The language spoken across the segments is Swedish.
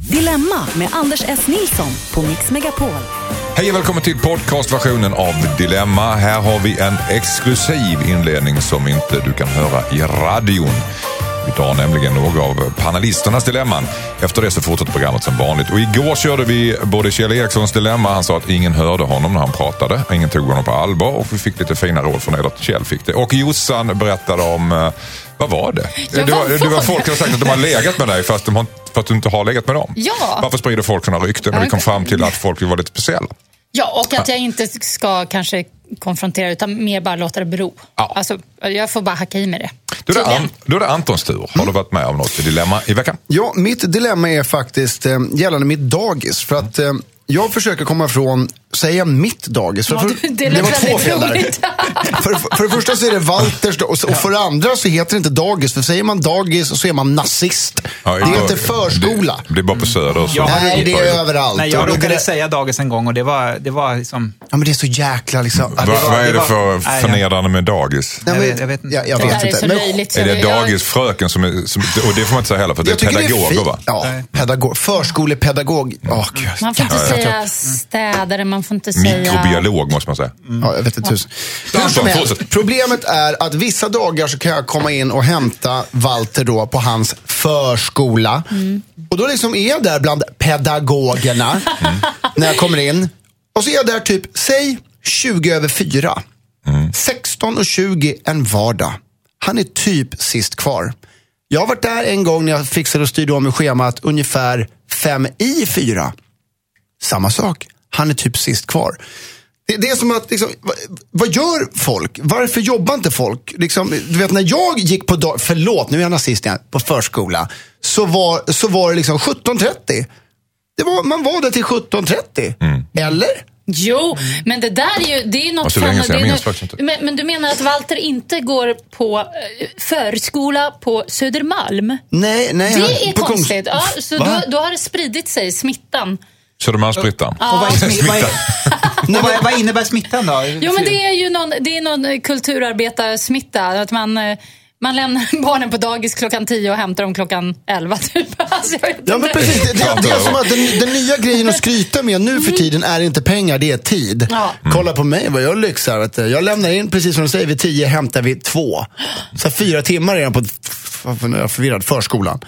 Dilemma med Anders S. Nilsson på Mix Megapol. Hej och välkommen till podcastversionen av Dilemma. Här har vi en exklusiv inledning som inte du kan höra i radion. Vi tar nämligen några av panelisternas dilemman. Efter det så fortsätter programmet som vanligt. Och igår körde vi både Kjell Erikssons dilemma, han sa att ingen hörde honom när han pratade. Ingen tog honom på allvar och vi fick lite fina råd från er att Kjell fick det. Och Jossan berättade om, eh, vad var det? Ja, det, var, det var folk som har sagt att de har legat med dig fast de har, för att du inte har legat med dem. Ja. Varför sprider folk sådana rykten? Och vi kom fram till att folk vill vara lite speciella. Ja, och att jag inte ska kanske konfrontera utan mer bara låta det bero. Ja. Alltså, jag får bara hacka i med det. Då är det. An, då är det Antons tur. Har du varit med om något dilemma i veckan? Ja, mitt dilemma är faktiskt eh, gällande mitt dagis. För att eh, jag försöker komma ifrån, säga mitt dagis. För, Ja, för, det lät var två fel där. För, för det första så är det Walters och, så- och för det andra så heter det inte dagis. För säger man dagis så är man nazist. Ja, det ja. heter förskola. Det, det är bara på Söder. Så. Ja, Nej, det är överallt. Nej, jag det- råkade det- säga dagis en gång och det var, det var liksom... Ja, men det är så jäkla liksom... Va, det var- vad är det det för Nej, förnedrande med dagis? Nej, Jag men- vet- jag vet inte. Jag, jag Det vet är inte. så Men- löjligt. så Är det jag- dagisfröken som är... Som, och det får man inte säga heller för det är Jag det är pedagoger va? Ja, pedagog. Förskolepedagog. Åh, gud. Säga städare, man får inte säga... Mikrobiolog måste man säga. Ja, jag vet inte tusen. Ja. Hur som Anton, helst, fortsätt. problemet är att vissa dagar så kan jag komma in och hämta Walter då på hans förskola. Och då liksom är jag där bland pedagogerna när jag kommer in. Och så är jag där typ, säg 20 över 4. 16 och 20 en vardag. Han är typ sist kvar. Jag har varit där en gång när jag fixade och styrde om i schemat ungefär 5 i 4. Samma sak. Han är typ sist kvar. Det, det är som att, liksom, vad, vad gör folk? Varför jobbar inte folk? Liksom, du vet, när jag gick på, dag, förlåt, nu är jag nazist igen, på förskola, så var, så var det liksom 17.30. Det var, man var där till 17.30. Eller? Jo, men det där är ju, det är något Och så länge fan- sedan, det är inte. men, men du menar att Walter inte går på eh, förskola på Södermalm? Nej, nej. Det är konstigt. Ja, så då, då har det spridit sig, smittan. Södermalmsbrittan. Och vad, är vad, är, vad, vad innebär smittan då? Jo, men det är ju någon, det är någon eh, kulturarbetarsmitta. Att man, eh, man lämnar barnen på dagis klockan 10 och hämtar dem klockan 11. Typ. Alltså, Ja, men inte. precis. Det, det, det är som att den, den nya grejen att skryta med nu för tiden är inte pengar, det är tid. Ja. Kolla på mig, vad jag lyxar. Du. Jag lämnar in, precis som du säger, vid tio hämtar vi två. Så fyra timmar är jag på, varför är jag förvirrad, förskolan.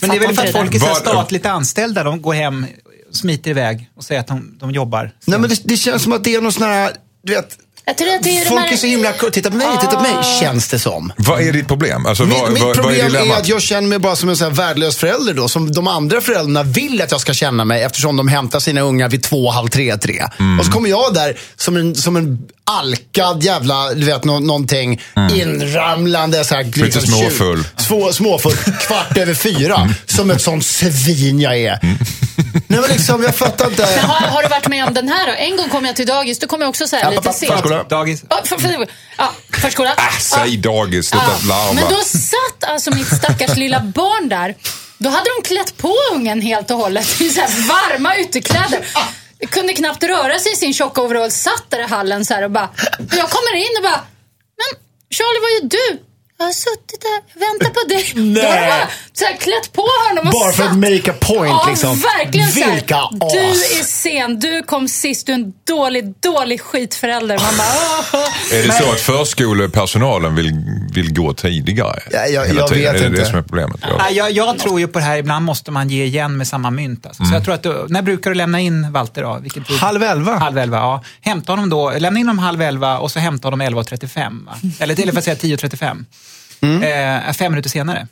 Men det är väl för att folk är så statligt anställda. De går hem, smiter iväg och säger att de, de jobbar. Nej, men det, det känns som att det är någon sån här, du vet, Jag tror att det är de folk här- är så himla, titta på mig, titta på mig, känns det som. Vad är ditt problem? Alltså, Mitt, vad, mitt vad, vad är problem är, att jag känner mig bara som en sån här värdelös förälder då. Som de andra föräldrarna vill att jag ska känna mig eftersom de hämtar sina ungar vid två, halv tre, tre. Mm. Och så kommer jag där som en, som en alkad jävla, du vet, nå, någonting inramlande. Så här, liksom, Mm. småfull. Två, småfull, kvart över fyra. Som ett sånt svin jag är. Mm. Nej men liksom, jag fattar Men inte. har, har du varit med om den här då? En gång kom jag till dagis, då kom jag också så här Ja, lite sent. förskola. Dagis. Ja, för, för, ja, förskola. Äh, säg dagis, sluta larva. Men då satt alltså mitt stackars lilla barn där. Då hade de klätt på ungen helt och hållet i så här varma utekläder. Kunde knappt röra sig i sin tjocka overall. Satt där i hallen så här och bara... Och jag kommer in och bara... Men Charlie, vad gör du? Jag har suttit där, jag väntar på dig. Då har så här klätt på honom och Bara för att satt. make a point Ja, liksom. verkligen Vilka Du as. är sen, du kom sist, du är en dålig, dålig skitförälder. Man bara... Är det så att förskolepersonalen vill, vill gå tidigare? Ja, jag- jag vet är det inte. det som är problemet? Ja. Nej, jag, jag tror ju på det här, ibland måste man ge igen med samma mynt. Alltså. Så jag tror att du, när brukar du lämna in Walter då? Vilken tid? Halv elva. Halv elva, ja. Hämta honom då, lämna in honom halv elva och så hämta honom 11.35. va? Eller till och med säga 10.35. Eh, fem minuter senare.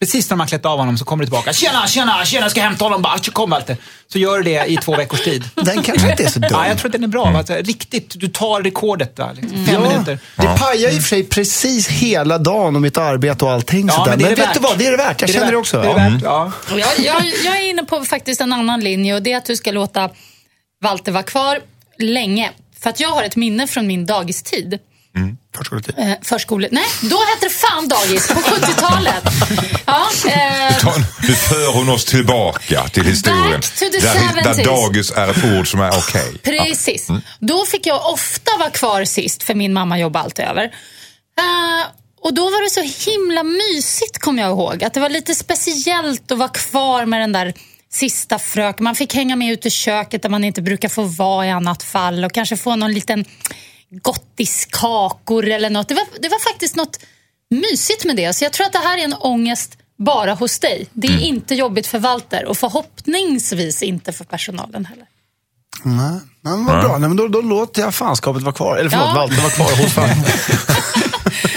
Precis när de har klätt av honom så kommer du tillbaka. Tjena, tjena, tjena, jag ska hämta honom. Bara, kom Walter. Så gör du det i två veckors tid. Den kanske inte är så dum. Ja, jag tror att den är bra. va? Alltså, riktigt, du tar rekordet. Va? Liksom, fem minuter. Det pajar i och för sig precis hela dagen och mitt arbete och allting Ja, sådär. men Men, det är det vet värt. du vad, det är det värt. Jag Det känner det också. Det är Ja. värt, ja. Och Jag, jag, jag är inne på faktiskt en annan linje och det är att du ska låta Walter vara kvar länge. För att jag har ett minne från min dagistid. Förskoletid. Eh, förskole... Nej, då hette det fan dagis på 70-talet. Ja, eh, Nu för hon oss tillbaka till historien. Där, där 70s. dagis är ett ord som är okej. Precis. Då fick jag ofta vara kvar sist, för min mamma jobbade alltid över. Eh, och då var det så himla mysigt, kommer jag ihåg. Att det var lite speciellt att vara kvar med den där sista frök. Man fick hänga med ut i köket där man inte brukar få vara i annat fall och kanske få någon liten gottiskakor eller något. Det var, det var faktiskt något mysigt med det. Så jag tror att det här är en ångest bara hos dig. Det är Mm. inte jobbigt för Walter och förhoppningsvis inte för personalen heller. Nej, men vad bra. Nej, men då, då låter jag fanskapet vara kvar. Eller förlåt, Ja. Walter vara kvar hos fan.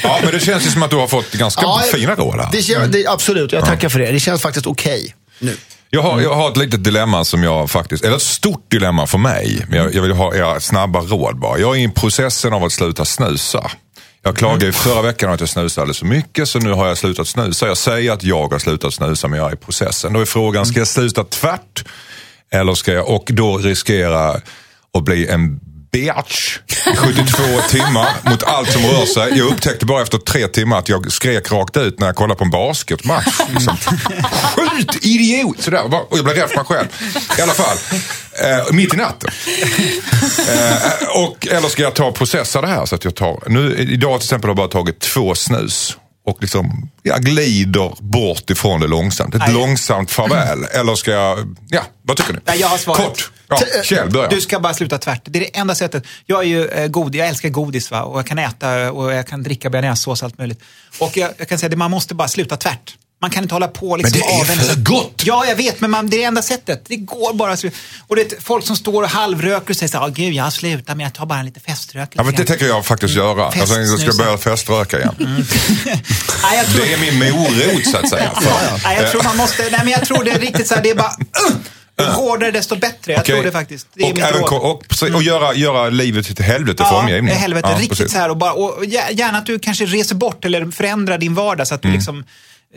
Ja, men det känns ju som att du har fått ganska Ja, fina råd. Det, kän- det, absolut, jag tackar för det. Det känns faktiskt okej nu. Jag har, jag har ett litet dilemma som jag faktiskt, eller ett stort dilemma för mig. Men jag, jag vill ha era snabba råd bara. Jag är i processen av att sluta snusa. Jag klagade ju förra veckan att jag snusade alldeles för mycket så nu har jag slutat snusa. Jag säger att jag har slutat snusa men jag är i processen. Då är frågan, ska jag sluta tvärt? Eller ska jag, och då riskera att bli en bitch i 72 timmar mot allt som rör sig. Jag upptäckte bara efter tre timmar att jag skrek rakt ut när jag kollade på en basketmatch. Liksom. Skjut idiot! Sådär, och jag blev rädd för mig själv. I alla fall, eh, mitt i natten. Eh, och, eller ska jag ta och processa det här så att jag tar, nu, idag till exempel har jag bara tagit två snus. Och liksom, jag glider bort ifrån det långsamt. Ett Nej. långsamt farväl. Eller ska jag, ja, vad tycker ni? Jag har svaret. Kort. Ja, Kjell, börja. Du ska bara sluta tvärt. Det är det enda sättet. Jag är ju eh, god, jag älskar godis va? och jag kan äta och jag kan dricka bearnaisesås och allt möjligt. Och jag, jag kan säga att man måste bara sluta tvärt. Man kan inte hålla på liksom Men det är för gott! Ja, jag vet, men man, det är det enda sättet. Det går bara. slu- Och det är folk som står och halvröker och säger så här, "Åh, gud, jag har slutat men jag tar bara en lite feströk. Ja, men det tänker jag faktiskt göra. Alltså, jag ska börja feströka igen. Nej, jag tror, Det är min morot så att säga. Nej, jag tror man måste, nej men jag tror det är riktigt så här, det är bara, uh, ju hårdare desto bättre. Jag Okej. tror det faktiskt. Det och, även, och, precis, och göra, göra livet till helvete för Ja, omgivningen. helvete. Ja, riktigt precis. så här och, bara, och gär- gärna att du kanske reser bort eller förändrar din vardag så att du Mm. liksom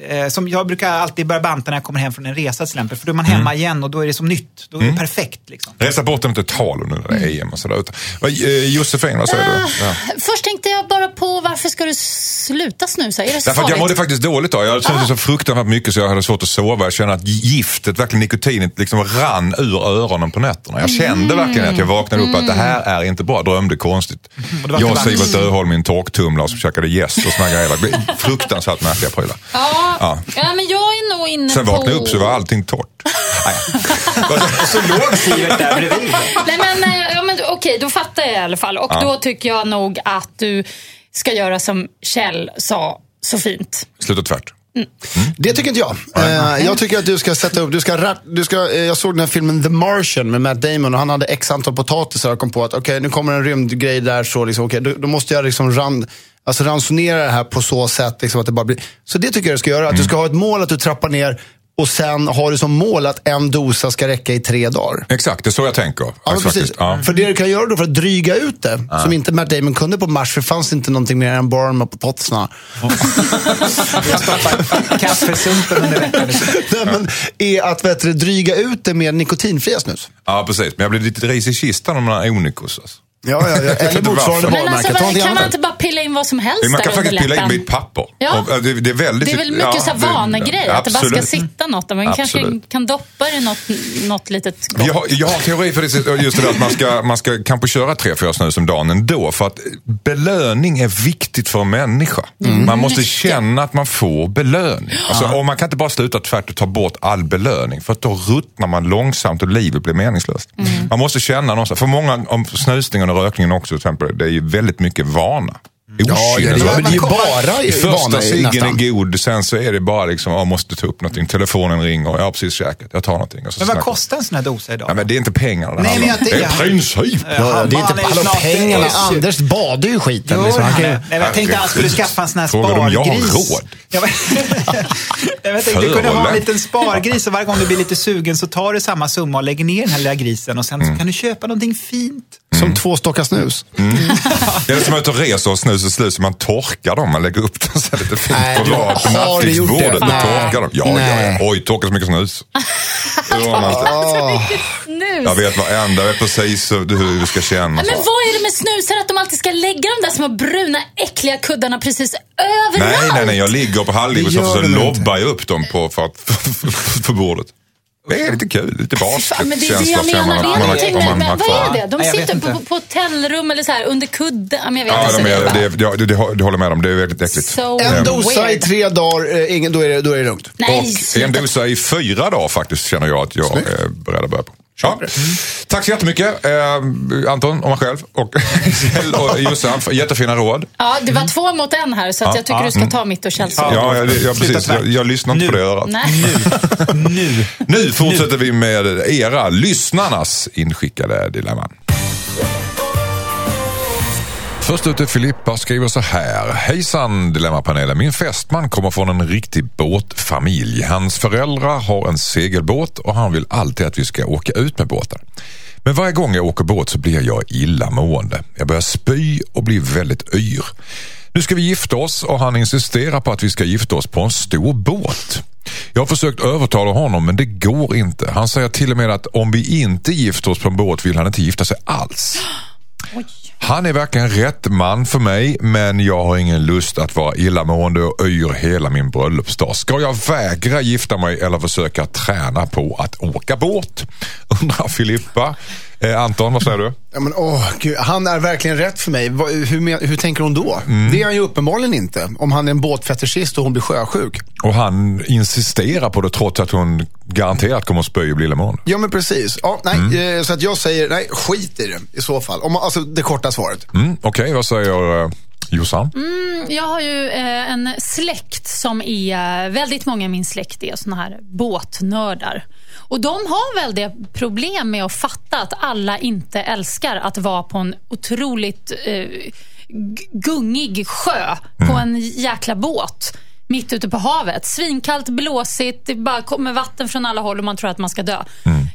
eh, som jag brukar alltid börja banta när jag kommer hem från en resa till exempel. För då är man Mm. hemma igen och då är det som nytt. Då är det perfekt. Liksom. Resa bort är inte tal nu när det är EM och sådär. eh, Josefin, vad säger du? Ja. Först tänkte jag bara på varför ska du sluta snusa? Är det så Därför att jag farligt? mådde faktiskt dåligt då. Jag hade snusat så fruktansvärt mycket så jag hade svårt att sova. Jag kände att giftet, verkligen nikotinet, liksom rann ur öronen på nätterna. Jag kände verkligen att jag vaknade upp att det här är inte bra. Drömde konstigt. Var Jag och Sivert Öholm i en torktumlare som käkade gäst och såna grejer. Fruktansvärt märkliga prylar. Ja, Ja. ja. men jag är nog inne Sen på... vaknade jag upp så var allting torrt. Så låg Sivert där bredvid. Nej, men, eh, ja, men, okej, då fattar jag i alla fall. Och då tycker jag nog att du ska göra som Kjell sa så fint. Sluta tvärt. Det tycker inte jag. Eh, jag tycker att du ska sätta upp, du ska, du ska, eh, jag såg den här filmen The Martian med Matt Damon och han hade x antal potatisar och kom på att okej, nu kommer en rymdgrej där så liksom, okej, då, då måste jag liksom ran, alltså ransonera det här på så sätt liksom, att det bara blir... Så det tycker jag du ska göra, att du ska ha ett mål att du trappar ner och sen har du som mål att en dosa ska räcka i tre dagar. Exakt, det är så jag tänker. Ja, faktiskt. precis. Ja. För det du kan göra då för att dryga ut det, som inte Matt Damon kunde på Mars, för det fanns inte någonting mer än barn med potatisarna. Jag stoppar kaffesumpen under veckan. Nej, men, är att vet du, dryga ut det med nikotinfria snus. ja, precis. Men jag blev lite ris i kistan om den här Onikos. Alltså. Ja, ja, ja. Eller inte motsvarande varumärke. alltså, kan man inte bara pilla in vad som helst Man kan faktiskt pilla in ett papper. Ja. Och, eh, det, det, är väldigt, Det är väl mycket det- vanegrej, att det bara ska sitta något där. Man kanske kan doppa det i något, något litet gott. Jag har, jag har teori för det, just det där att man ska, man ska kanske köra tre, fyra snus om dagen ändå. För att belöning är viktigt för en människa. Mm. Man måste känna att man får belöning. Alltså, och man kan inte bara sluta tvärt och ta bort all belöning. För att då ruttnar man långsamt och livet blir meningslöst. Mm. Man måste känna någonstans. För många, om snusningen och rökningen också till exempel, det är ju väldigt mycket vana. Ja, det, är- Okynne. men det är ju bara I första ciggen är god, sen så är det bara liksom, jag måste ta upp någonting. Telefonen ringer, jag har precis käkat, jag tar någonting. Och så Men vad snackar- kostar en sån här dosa idag? Ja, men det är inte pengarna det Nej, handlar men om. jag Det är princip. Ja, ja, det är inte, hallå, pengarna. Anders badar ju skiten. Jo, liksom. Han Nej, men jag tänkte att han skulle skaffa en sån här Frågar du om jag har spargris. råd? Jag tänkte du kunde ha en liten spargris och varje gång du blir lite sugen så tar du samma summa och lägger ner den här lilla grisen och sen så kan du köpa någonting fint. Som två stockar snus. Det är som att och reser och snus är slut så man torkar dem. Man lägger upp dem så lite fint Nej, på du- rad på har du gjort det? nattduksbordet och Nej. torkar dem. Ja, ja, Nej. ja. Oj, torkar så mycket snus. Snus. Jag vet varenda, jag vet precis hur du ska känna. Men vad är det med snusar att de alltid ska lägga de där små bruna äckliga kuddarna precis överallt? Nej, nej, nej, jag ligger på halvliv och så, du lobbar jag upp dem på, för, att, för bordet. Det är lite kul, lite barnsligt. Fan, men det är det känsla jag man man- någonting om med, man har men kvar. vad är det? De sitter på, på hotellrum eller så här under kudden. Jag vet Ja, inte. de är, bara- det, det, det, det, det håller med om. Det är väldigt äckligt. So En dosa i tre dagar, eh, ingen, då, är det, då är det lugnt. Nej, Och en dosa i fyra dagar faktiskt känner jag att jag är beredd att börja på. Ja. Tack så jättemycket eh, Anton och mig själv och Kjell och Jossan för jättefina råd. Ja, det var två mot en här, så att jag tycker du ska ta mitt och Kjells råd. Ja, jag, precis, jag, jag lyssnar inte Nu. på det örat. Nej. Nu. Nu fortsätter vi med era, lyssnarnas inskickade dilemman. Först ut är Filippa skriver så här. Hejsan Dilemmapanelen. Min fästman kommer från en riktig båtfamilj. Hans föräldrar har en segelbåt och han vill alltid att vi ska åka ut med båten. Men varje gång jag åker båt så blir jag illamående. Jag börjar spy och blir väldigt yr. Nu ska vi gifta oss och han insisterar på att vi ska gifta oss på en stor båt. Jag har försökt övertala honom men det går inte. Han säger till och med att om vi inte gifter oss på en båt vill han inte gifta sig alls. Han är verkligen rätt man för mig men jag har ingen lust att vara illamående och yr hela min bröllopsdag. Ska jag vägra gifta mig eller försöka träna på att åka båt? Undrar Filippa. Eh, Anton, vad säger du? Ja, men, åh, Gud, han är verkligen rätt för mig. Hur, men- hur tänker hon då? Det är han ju uppenbarligen inte. Om han är en båtfetischist och hon blir sjösjuk. Och han insisterar på det trots att hon garanterat kommer att spy och bli. Ja, men precis. Ja, nej, eh, Så att jag säger, nej, skit i det i så fall. Om, alltså det korta svaret. Mm, Okej, vad säger eh, Jossan? Jag har ju eh, en släkt som är, väldigt många i min släkt är såna här båtnördar. Och de har väldiga problem med att fatta att alla inte älskar att vara på en otroligt eh, gungig sjö på en jäkla båt. Mitt ute på havet. Svinkallt, blåsigt, det bara kommer vatten från alla håll och man tror att man ska dö.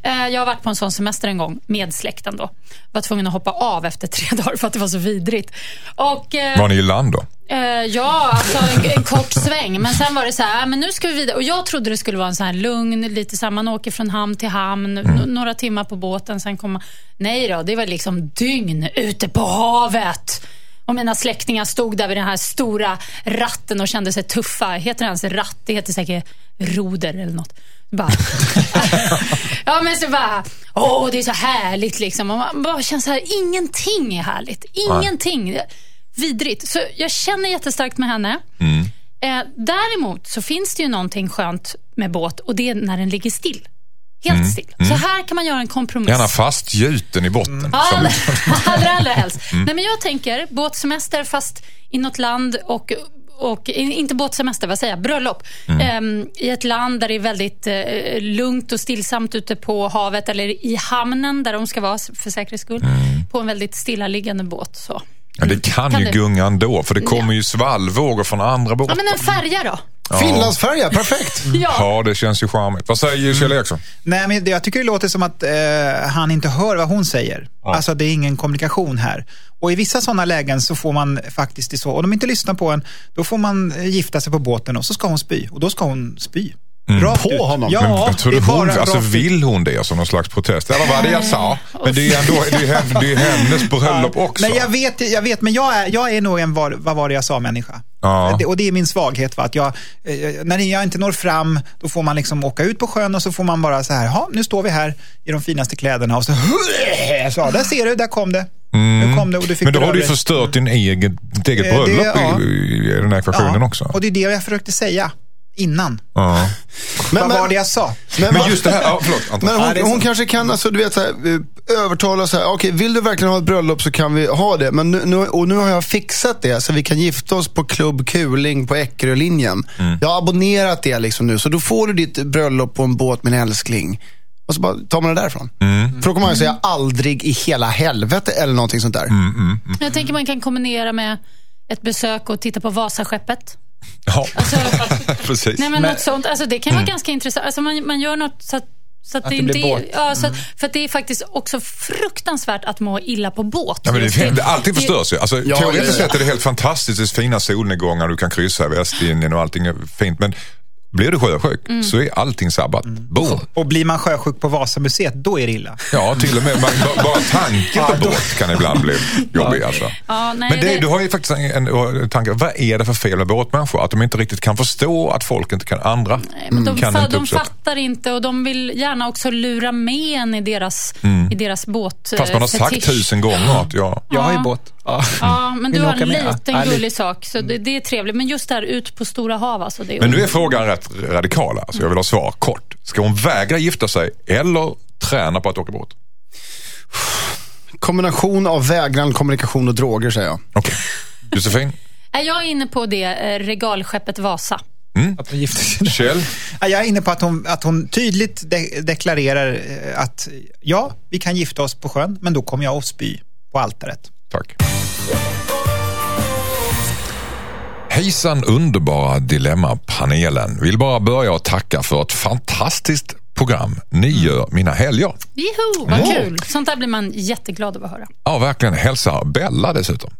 Eh, jag har varit på en sån semester en gång med släkten då. Var tvungen att hoppa av efter tre dagar för att det var så vidrigt. Och, eh, Var ni i land då? Eh, ja, alltså en, en kort sväng. Men sen var det så här, äh, men nu ska vi vidare. Och jag trodde det skulle vara en så här lugn, lite så här, man åker från hamn till hamn, n- några timmar på båten, sen kommer Nej då, det var liksom dygn ute på havet. Och mina släktingar stod där vid den här stora ratten och kände sig tuffa. Heter det ens ratt? Det heter säkert roder eller något. Bara, ja men så bara, åh det är så härligt liksom. Och man bara känner så här, ingenting är härligt. Ingenting. Vidrigt. Så jag känner jättestarkt med henne. Eh, däremot så finns det ju någonting skönt med båt och det är när den ligger still. Helt still. Så här kan man göra en kompromiss. Gärna fastgjuten i botten. Ja, Som, allra, allra helst. Nej, men jag tänker båtsemester fast i något land och och inte båtsemester, vad säger jag, bröllop. Ehm, I ett land där det är väldigt eh, lugnt och stillsamt ute på havet eller i hamnen där de ska vara för säkerhets skull. På en väldigt stillaliggande båt. Så. Ja, det kan, Kan ju det- gunga ändå för det kommer Ja. ju svallvågor från andra båtar. Ja, men en färja då? Finlandsfärja, perfekt. Ja. Ja, det känns ju charmigt. Vad säger Kjell Eriksson? Nej, men jag tycker det låter som att eh, han inte hör vad hon säger. Alltså det är ingen kommunikation här. Och i vissa sådana lägen så får man faktiskt det så, om de inte lyssnar på en, då får man eh, gifta sig på båten och så ska hon spy. Och då ska hon spy. Rakt På ut. honom? Ja, Men jag tror det hon, alltså, vill hon det som någon slags protest? Vad var det jag sa? Men det är ju ändå det är, hen- det är hennes bröllop också. Men jag vet, jag vet, men jag är, jag är nog en var, vad var det jag sa människa. Ja. Det, och det är min svaghet. Va? Att jag, eh, när jag inte når fram, då får man liksom åka ut på sjön och så får man bara så här, ja nu står vi här i de finaste kläderna och så, så där ser du, där kom det. Kom det och du fick Mm. Men då har du ju förstört din egen, ditt eget Eh, det- bröllop ja. i, i den här ekvationen Ja, också. Och det är det jag försökte säga innan. Ja. Men, vad var det jag sa? men, Men just det här, ja, förlåt Anton. Men hon, Ja, hon kanske kan alltså, du vet, så här, övertala så här, okej, vill du verkligen ha ett bröllop så kan vi ha det. Men nu, nu, och nu har jag fixat det så vi kan gifta oss på Klubb Kuling på Eckerölinjen. Mm. Jag har abonnerat det liksom nu, så då får du ditt bröllop på en båt min älskling. Och så bara tar man det därifrån. Mm. För då kommer man ju säga aldrig i hela helvete eller någonting sånt där. Mm. Jag tänker man kan kombinera med ett besök och titta på Vasaskeppet. Ja, Alltså, precis. Nej, men, Men- något sånt. Alltså, det kan vara ganska intressant. Alltså, man, man gör något så att, så att, Att det det inte blir är... båt. Ja, så att, För att det är faktiskt också fruktansvärt att må illa på båt. Ja, men Just det, det, allting förstörs ju. Alltså, Ja, teoretiskt ja, ja. sett är det helt fantastiskt. Det är fina solnedgångar, du kan kryssa Västindien och allting är fint. Men Blir du sjösjuk så är allting sabbat. Boom! Och blir man sjösjuk på Vasamuseet, då är det illa. Ja, till och med man, ba- bara tanken på båt kan ibland bli jobbig. Alltså. Ja, nej, Men det, det- du har ju faktiskt en, en tanke. Vad är det för fel med båtmänniskor? Att de inte riktigt kan förstå att folk inte kan andra. Nej, men de, kan fa- inte de fattar inte och de vill gärna också lura med en i deras, i deras båt Mm. Fast man har sagt fetisch. tusen gånger att ja. Jag har ju båt. Ja. Ja, men du har en med? Liten lite. gullig sak, så det, det är trevligt. Men just där ut på stora hav, alltså, det är Men nu är frågan rätt radikal. Alltså. Jag vill ha svar kort. Ska hon vägra gifta sig eller träna på att åka båt? Kombination av vägran, kommunikation och droger säger jag. Okej. Josefin? Nej, Jag är inne på det eh, regalskeppet Vasa. Att de gifter sig. Kjell? Ja, Jag är inne på att hon, att hon tydligt de deklarerar eh, att ja, vi kan gifta oss på sjön, men då kommer jag att spy på altaret. Tack. Hejsan underbara Dilemmapanelen. Vill bara börja och tacka för ett fantastiskt program. Ni gör mina helger. Joho, vad kul! Sånt där blir man jätteglad av att höra. Ja, verkligen. Hälsa Bella dessutom.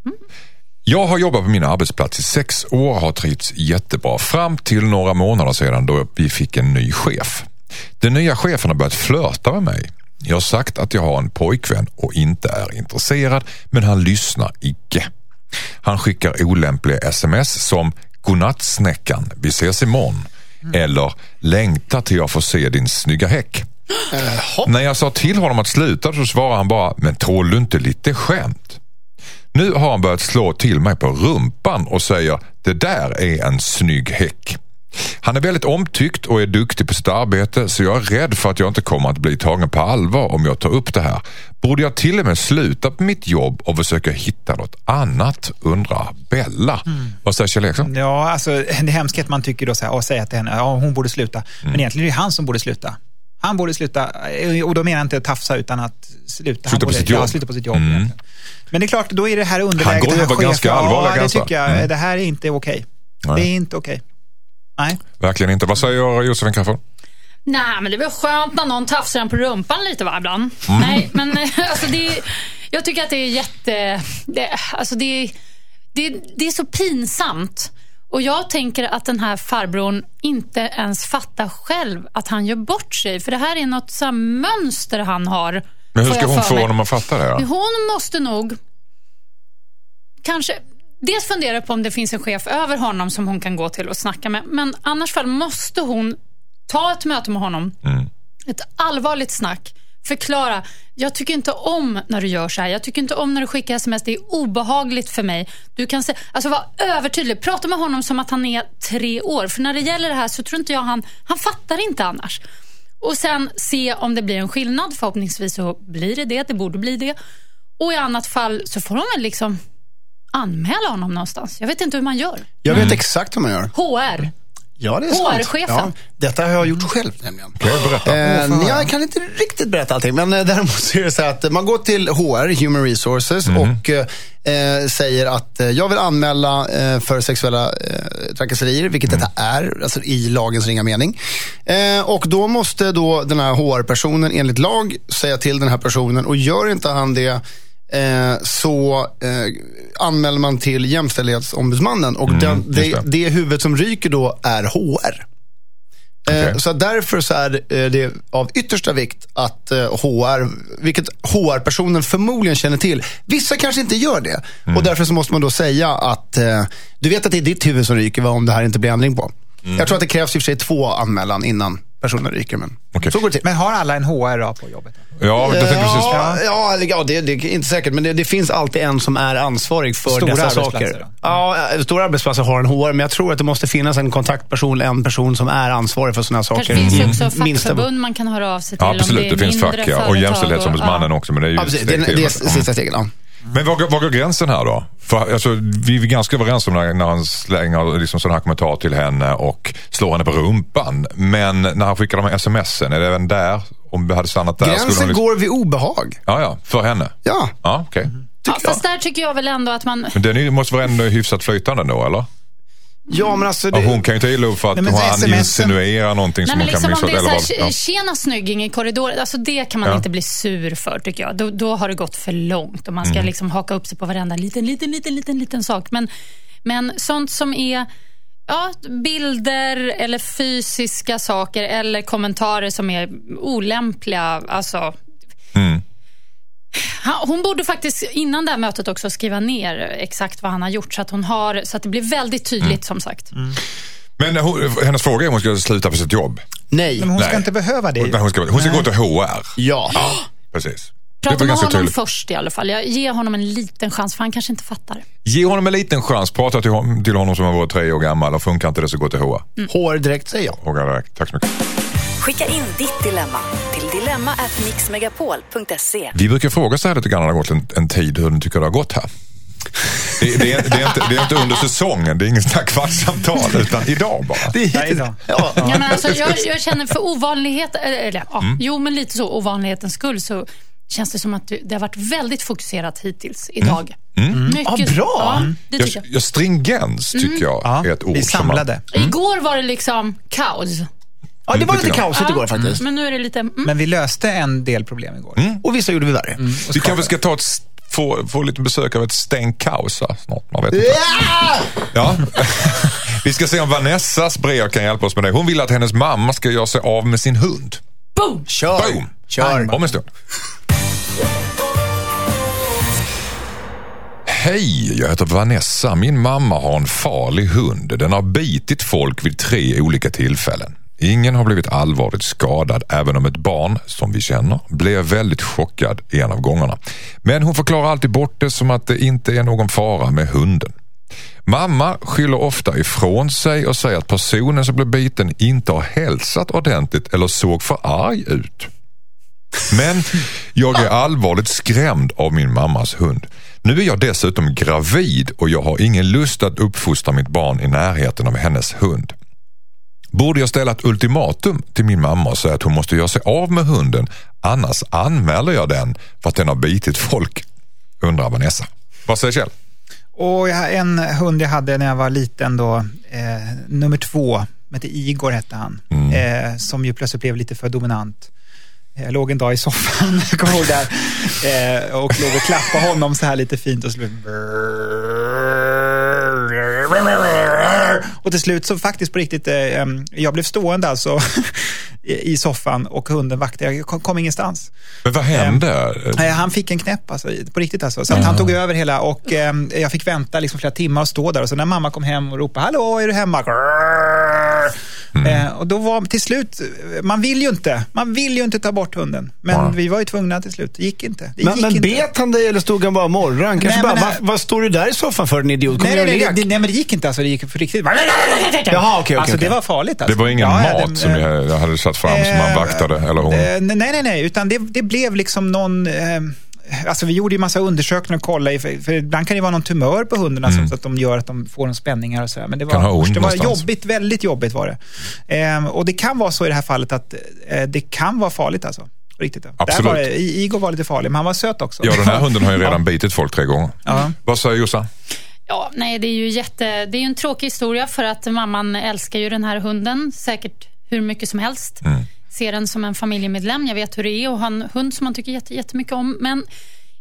Jag har jobbat på min arbetsplats i sex år och har trivts jättebra fram till några månader sedan då vi fick en ny chef. Den nya chefen har börjat flörta med mig. Jag har sagt att jag har en pojkvän och inte är intresserad, men han lyssnar icke. Han skickar olämpliga sms som “Godnattsnäckan, vi ses imorgon” eller “Längtar till jag får se din snygga häck”. När jag sa till honom att sluta så svarade han bara “Men tål du inte lite skämt?” Nu har han börjat slå till mig på rumpan och säger det där är en snygg häck. Han är väldigt omtyckt och är duktig på sitt arbete så jag är rädd för att jag inte kommer att bli tagen på allvar om jag tar upp det här. Borde jag till och med sluta på mitt jobb och försöka hitta något annat? undrar Bella. Vad säger Kjell Eriksson? Ja, alltså det hemska är att man tycker då så här, och säger till henne, ja hon borde sluta. Men egentligen är det han som borde sluta. Han borde sluta, och då menar jag inte tafsa utan att sluta. Sluta på borde, sitt Ja, jobb. sluta på sitt jobb. egentligen. Men det är klart, då är det här underläget. Han går över ganska allvarliga ja, det tycker jag. Mm. Det här är inte okej. Nej. Det är inte okej. Nej. Verkligen inte. Vad säger Josefin Crafoord? Nej, men det är väl skönt när någon tafsar en på rumpan lite va, ibland. Nej, men alltså det är, jag tycker att det är jätte... Det, alltså det, är- det, är- det är så pinsamt. Och jag tänker att den här farbrorn inte ens fattar själv att han gör bort sig. För det här är något så här mönster han har. Men hur ska hon få honom att fatta det? Då? Hon måste nog kanske dels fundera på om det finns en chef över honom som hon kan gå till och snacka med. Men annars fall måste hon ta ett möte med honom. Ett allvarligt snack. Förklara. Jag tycker inte om när du gör så här. Jag tycker inte om när du skickar sms. Det är obehagligt för mig. Du kan se, alltså vara övertydlig. Prata med honom som att han är tre år. För när det gäller det här så tror inte jag han... Han fattar inte annars. Och sen se om det blir en skillnad. Förhoppningsvis så blir det det. Det borde bli det. Och i annat fall så får de väl liksom anmäla honom någonstans. Jag vet inte hur man gör. Jag vet exakt hur man gör. HR. Ja, det är sant. Ja, detta har jag gjort själv nämligen. Kan jag berätta? Eh, jag kan inte riktigt berätta allting, men eh, däremot så är det så att man går till HR, Human Resources, och eh, säger att eh, jag vill anmäla eh, för sexuella eh, trakasserier, vilket detta är, alltså i lagens ringa mening. Eh, och då måste då den här HR-personen enligt lag säga till den här personen och gör inte han det eh, så eh, anmäler man till Jämställdhetsombudsmannen och den, just det, det. huvudet som ryker då är HR. Eh, Så därför så är eh, det av yttersta vikt att HR, vilket HR-personen förmodligen känner till. Vissa kanske inte gör det. Mm. Och därför så måste man då säga att du vet att det är ditt huvud som ryker va, om det här inte blir ändring på. Mm. Jag tror att det krävs i och för sig två anmälan innan personen ryker. Men Okej. så går det till. Men har alla en HR då på jobbet? Ja, jag tänkte precis. Ja, ja, ja det, det är inte säkert, men det, det finns alltid en som är ansvarig för Stora dessa saker. då? Ja, eh, stora arbetsplatser har en HR, men jag tror att det måste finnas en kontaktperson, en person som är ansvarig för sådana saker. kanske finns i också fackförbund man kan höra av sig till. Ja, om absolut. det, Det, är finns mindre fack ja. och Jämställdhetsombudsmannen och- också. Men det är ju Ja, precis. Det är, det är sista steget. Ja. Men var, var går gränsen här då? För, alltså, vi är ganska överens om när, när han slänger liksom, sådana här kommentarer till henne och slår henne på rumpan. Men när han skickar de här smsen, är det även där? Om vi hade stannat där skulle Gränsen liksom, går vid obehag. Ja, ja, för henne. Ja, Ja, okej. Ja, fast där tycker jag väl ändå att man... Men den måste vara ändå hyfsat flytande då, eller? Ja, men alltså... Ja, Det, hon kan ju ta illa upp för att Nej, han SMS-en insinuerar någonting Nej, som men hon kan liksom om det missa. är så Eller här, vad, ja. tjena snygging i korridoren, alltså det kan man Ja. inte bli sur för tycker jag. Då, då har det gått för långt och man ska Mm. liksom haka upp sig på varenda liten, liten, liten, liten, liten sak. Men, men sånt som är ja, bilder eller fysiska saker eller kommentarer som är olämpliga. Alltså, Hon borde faktiskt innan det här mötet också skriva ner exakt vad han har gjort så att, hon har, så att det blir väldigt tydligt Mm. som sagt. Men hon, hennes fråga är om hon ska sluta på sitt jobb. Nej. Men hon ska Nej. inte behöva det. Hon ska, hon ska gå till HR. Ja. Precis. Prata med honom tydligt. först i alla fall. Jag ger honom en liten chans för han kanske inte fattar. Ge honom en liten chans. Prata till honom, till honom som har varit tre år gammal och funkar inte det så gå till HR. Mm. Hår direkt säger jag. HR direkt. Tack så mycket. Skicka in ditt dilemma till dilemma@mixmegapol.se. Vi brukar fråga så här lite grann när det har gått en, en tid hur ni tycker det har gått här. Det, det, är, det, är inte, det är inte under säsongen, det är inget kvartssamtal, utan idag bara. Det är då. ja. Ja, men alltså, jag, jag känner för ovanlighet, eller ja, Mm. jo men lite så ovanlighetens skull så känns det som att det det har varit väldigt fokuserat hittills idag. Mycket, Ja, bra. Ja, Jag, jag. jag, stringens tycker jag Ja, är ett ord vi som man- samlade. Igår var det liksom kaos. ja, det var Lite lite kaosigt igår faktiskt. Men nu är det lite... Mm. Men vi löste en del problem igår. Och vissa gjorde vi värre. Vi kanske ska ta ett, få, få lite besök av ett stängt kaos snart. Man vet inte. Ja! Ja. Vi ska se om Vanessas brev kan hjälpa oss med det. Hon vill att hennes mamma ska göra sig av med sin hund. Boom! Kör. Boom! Kör. Om en stund. Hej, jag heter Vanessa. Min mamma har en farlig hund. Den har bitit folk vid tre olika tillfällen. Ingen har blivit allvarligt skadad, även om ett barn, som vi känner, blev väldigt chockad en av gångerna. Men hon förklarar alltid bort det som att det inte är någon fara med hunden. Mamma skyller ofta ifrån sig och säger att personen som blev biten inte har hälsat ordentligt eller såg för arg ut. Men jag är allvarligt skrämd av min mammas hund. Nu är jag dessutom gravid och jag har ingen lust att uppfostra mitt barn i närheten av hennes hund. Borde jag ställa ett ultimatum till min mamma och säga att hon måste göra sig av med hunden annars anmäler jag den för att den har bitit folk? Undrar Vanessa. Vad säger Kjell? Och jag, en hund jag hade när jag var liten då, eh, nummer två, hette Igor hette han, eh, som ju plötsligt blev lite för dominant. Jag låg en dag i soffan, jag kommer ihåg där, eh, och låg och klappade honom så här lite fint och så och till slut så faktiskt på riktigt, eh, jag blev stående alltså. i soffan och hunden vaktade, jag kom, ingenstans. Men vad hände? Nej, han fick en knäpp alltså, på riktigt alltså. Så att han tog över hela och eh, jag fick vänta liksom flera timmar och stå där. Och så när mamma kom hem och ropade hallå, är du hemma? Eh, och då var till slut, man vill ju inte, man vill ju inte ta bort hunden. Men Nej. vi var ju tvungna till slut, det gick inte. Det Men, gick men inte. bet han dig eller stod han bara morran? Kanske Nej, bara, men vad, vad står du där i soffan för en idiot? Kom Nej, nej, och nej, det, nej, men det gick inte alltså, det gick på riktigt. Jaha, okej, okej, Alltså det okej. var farligt Det alltså. var ingen Ja, ja, mat det- som jag, jag hade satt fram som man Eh, vaktade? Eller hon? eh, Nej, nej, nej, utan det, det blev liksom någon... Eh, alltså vi gjorde ju massa undersökningar och kollade, för, för ibland kan det vara någon tumör på hundarna som, så att de gör att de får en spänningar och sådär. Men det Mm. Var, det var jobbigt, väldigt jobbigt var det. Eh, och det kan vara så i det här fallet att eh, det kan vara farligt alltså. Riktigt. Där Absolut. var det, Igor var lite farlig, men han var söt också. Ja, den här hunden har ju redan bitit folk tre gånger. Ja. Vad säger Jossan? Ja, nej, det är ju jätte, det är en tråkig historia för att mamman älskar ju den här hunden säkert hur mycket som helst. Ser den som en familjemedlem. Jag vet hur det är att ha en hund som man tycker jätte- jättemycket om. Men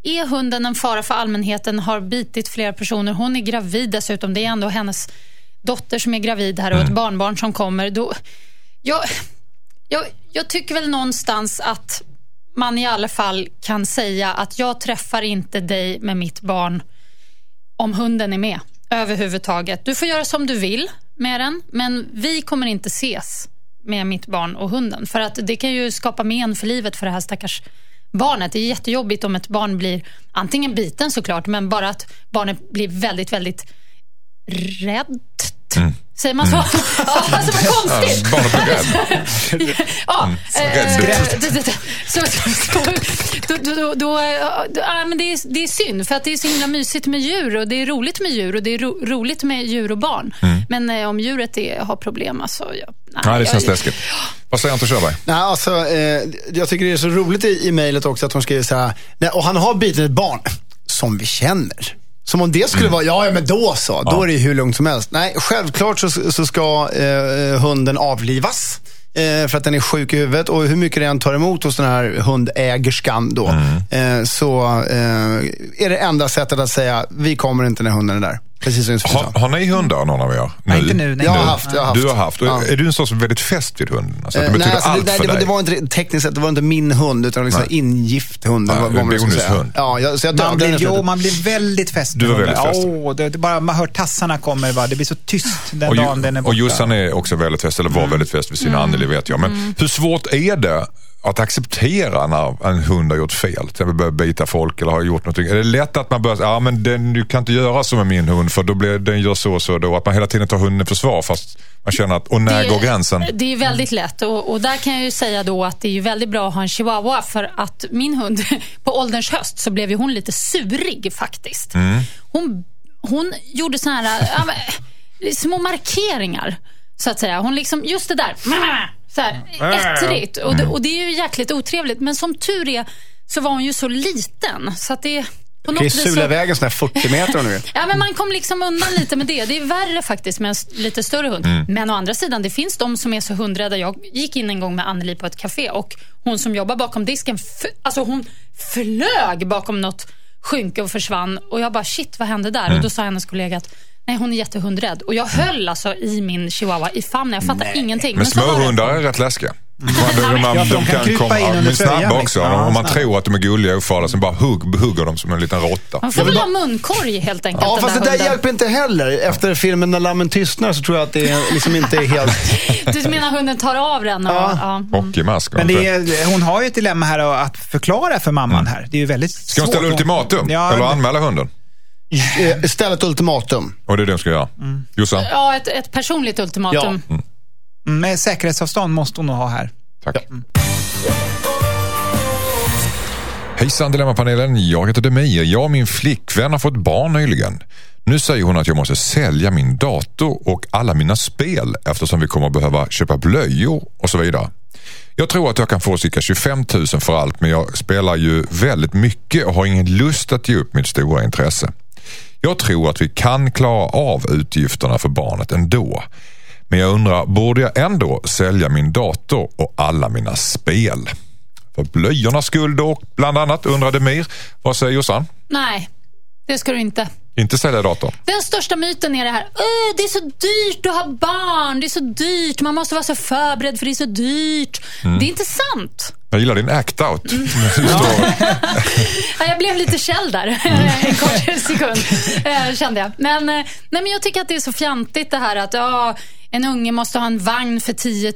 är hunden en fara för allmänheten, har bitit flera personer, hon är gravid dessutom, det är ändå hennes dotter som är gravid här och ett barnbarn som kommer. Då, jag, jag, jag tycker väl någonstans att man i alla fall kan säga att jag träffar inte dig med mitt barn om hunden är med överhuvudtaget. Du får göra som du vill med den, men vi kommer inte ses med mitt barn och hunden. För att det kan ju skapa men för livet för det här stackars barnet. Det är jättejobbigt om ett barn blir antingen biten såklart, men bara att barnet blir väldigt, väldigt rädd. Säger man så? Ja, alltså vad konstigt. Rädd. Ja, eh, så, då, då, då, då, ja, ja, men det, är, det är synd, för att det är så himla mysigt med djur och det är roligt med djur och det är ro, roligt med djur och barn. Men eh, om djuret är, har problem, alltså... Ja, nej, Nej, det känns jag, läskigt. Vad säger Anton Körberg? Nej, alltså, eh, jag tycker det är så roligt i, i mejlet också att hon skriver så här, nej, och han har bitit ett barn som vi känner. Som om det skulle vara, ja, ja men då så, då är det ju hur lugnt som helst. Nej, självklart så, så ska eh, hunden avlivas. Eh, för att den är sjuk i huvudet och hur mycket det än tar emot hos den här hundägerskan då. Eh, så eh, är det enda sättet att säga, vi kommer inte när hunden är där. Precis som Josefin sa. Har, ni hundar någon av er? Nej, inte nu, nej. Jag har haft, jag har haft. Du har haft. Och Ja. Är du en sån som är väldigt fäst vid hunden? Alltså, det Eh, betyder alltså, allt det, för det, var- dig? det var inte, tekniskt sett, det var inte min hund, utan liksom Nej. ingift hund. Ja, vad man bonishund. Ja, jag, så jag Man blir, jo, slutet. man blir väldigt fäst. Väldigt hunden. fäst. Åh, det, det bara man hör tassarna kommer, va? det blir så tyst den Och, dagen den är Ju- borta. och Jossan är också väldigt fäst, eller var väldigt fäst vid sin Anneli vet jag. Men hur svårt är det att acceptera när en hund har gjort fel? Till exempel börjar bita folk eller har gjort någonting. Är det lätt att man börjar säga, ja men den, du kan inte göra så med min hund för då blir, den gör så och så då. Att man hela tiden tar hunden i försvar fast man känner att, och när Det- går gränsen? Det är väldigt lätt och, och där kan jag ju säga då att det är ju väldigt bra att ha en chihuahua för att min hund, på ålderns höst så blev ju hon lite surig faktiskt. Mm. Hon, hon gjorde såna här ja, men, små markeringar så att säga. Hon liksom, just det där, så här, ettrigt. Och det, och det är ju jäkligt otrevligt men som tur är så var hon ju så liten så att det på något vis sula så- iväg en sån här 40 meter vill. Ja, men man kom liksom undan lite med det. Det är värre faktiskt med en lite större hund. Men å andra sidan, det finns de som är så hundrädda. Jag gick in en gång med Anneli på ett café och hon som jobbar bakom disken, alltså hon flög bakom något skynke och försvann. Och jag bara, shit, vad hände där? Och då sa hennes kollega att Nej, hon är jättehundrädd. Och jag höll alltså i min chihuahua i famnen. Jag fattar ingenting. Men det. småhundar är rätt läskiga. Man, de, man, Ja, de kan in under de är snabba tröjan, också. liksom. Om man tror att de är gulliga och ofarliga, så bara hugg, hugger de som en liten råtta. Man får väl ha munkorg helt enkelt. Ja, den fast det där hunden. hjälper inte heller. Efter filmen När lammen tystnar så tror jag att det liksom inte är helt... Du menar hunden tar av den? Och, Ja. ja. mm. Hockeymask. Men det är, hon har ju ett dilemma här att förklara för mamman här. Det är ju väldigt Ska hon svårt. ställa ultimatum? Ja, Eller anmäla hunden? Eh, Ställ ett ultimatum. Och det är det de ska göra. Jossan? Ja, ett, ett personligt ultimatum. Ja. Mm, Med säkerhetsavstånd måste hon nog ha här. Tack. Hejsan Dilemmapanelen, jag heter Demir. Jag och min flickvän har fått barn nyligen. Nu säger hon att jag måste sälja min dator och alla mina spel eftersom vi kommer att behöva köpa blöjor och så vidare. Jag tror att jag kan få cirka 25 000 för allt men jag spelar ju väldigt mycket och har ingen lust att ge upp mitt stora intresse. Jag tror att vi kan klara av utgifterna för barnet ändå. Men jag undrar, borde jag ändå sälja min dator och alla mina spel? För blöjornas skull då, bland annat, undrade Mir. Vad säger Jossan? Nej, det ska du inte. Inte sälja datorn? Den största myten är det här, "Åh, det är så dyrt att ha barn, det är så dyrt, man måste vara så förberedd för det är så dyrt. Mm. Det är inte sant. Jag gillar din act-out. Mm. Ja, jag blev lite källd där en kort sekund, eh, kände jag. Men, eh, nej, men jag tycker att det är så fjantigt det här att ja, en unge måste ha en vagn för 10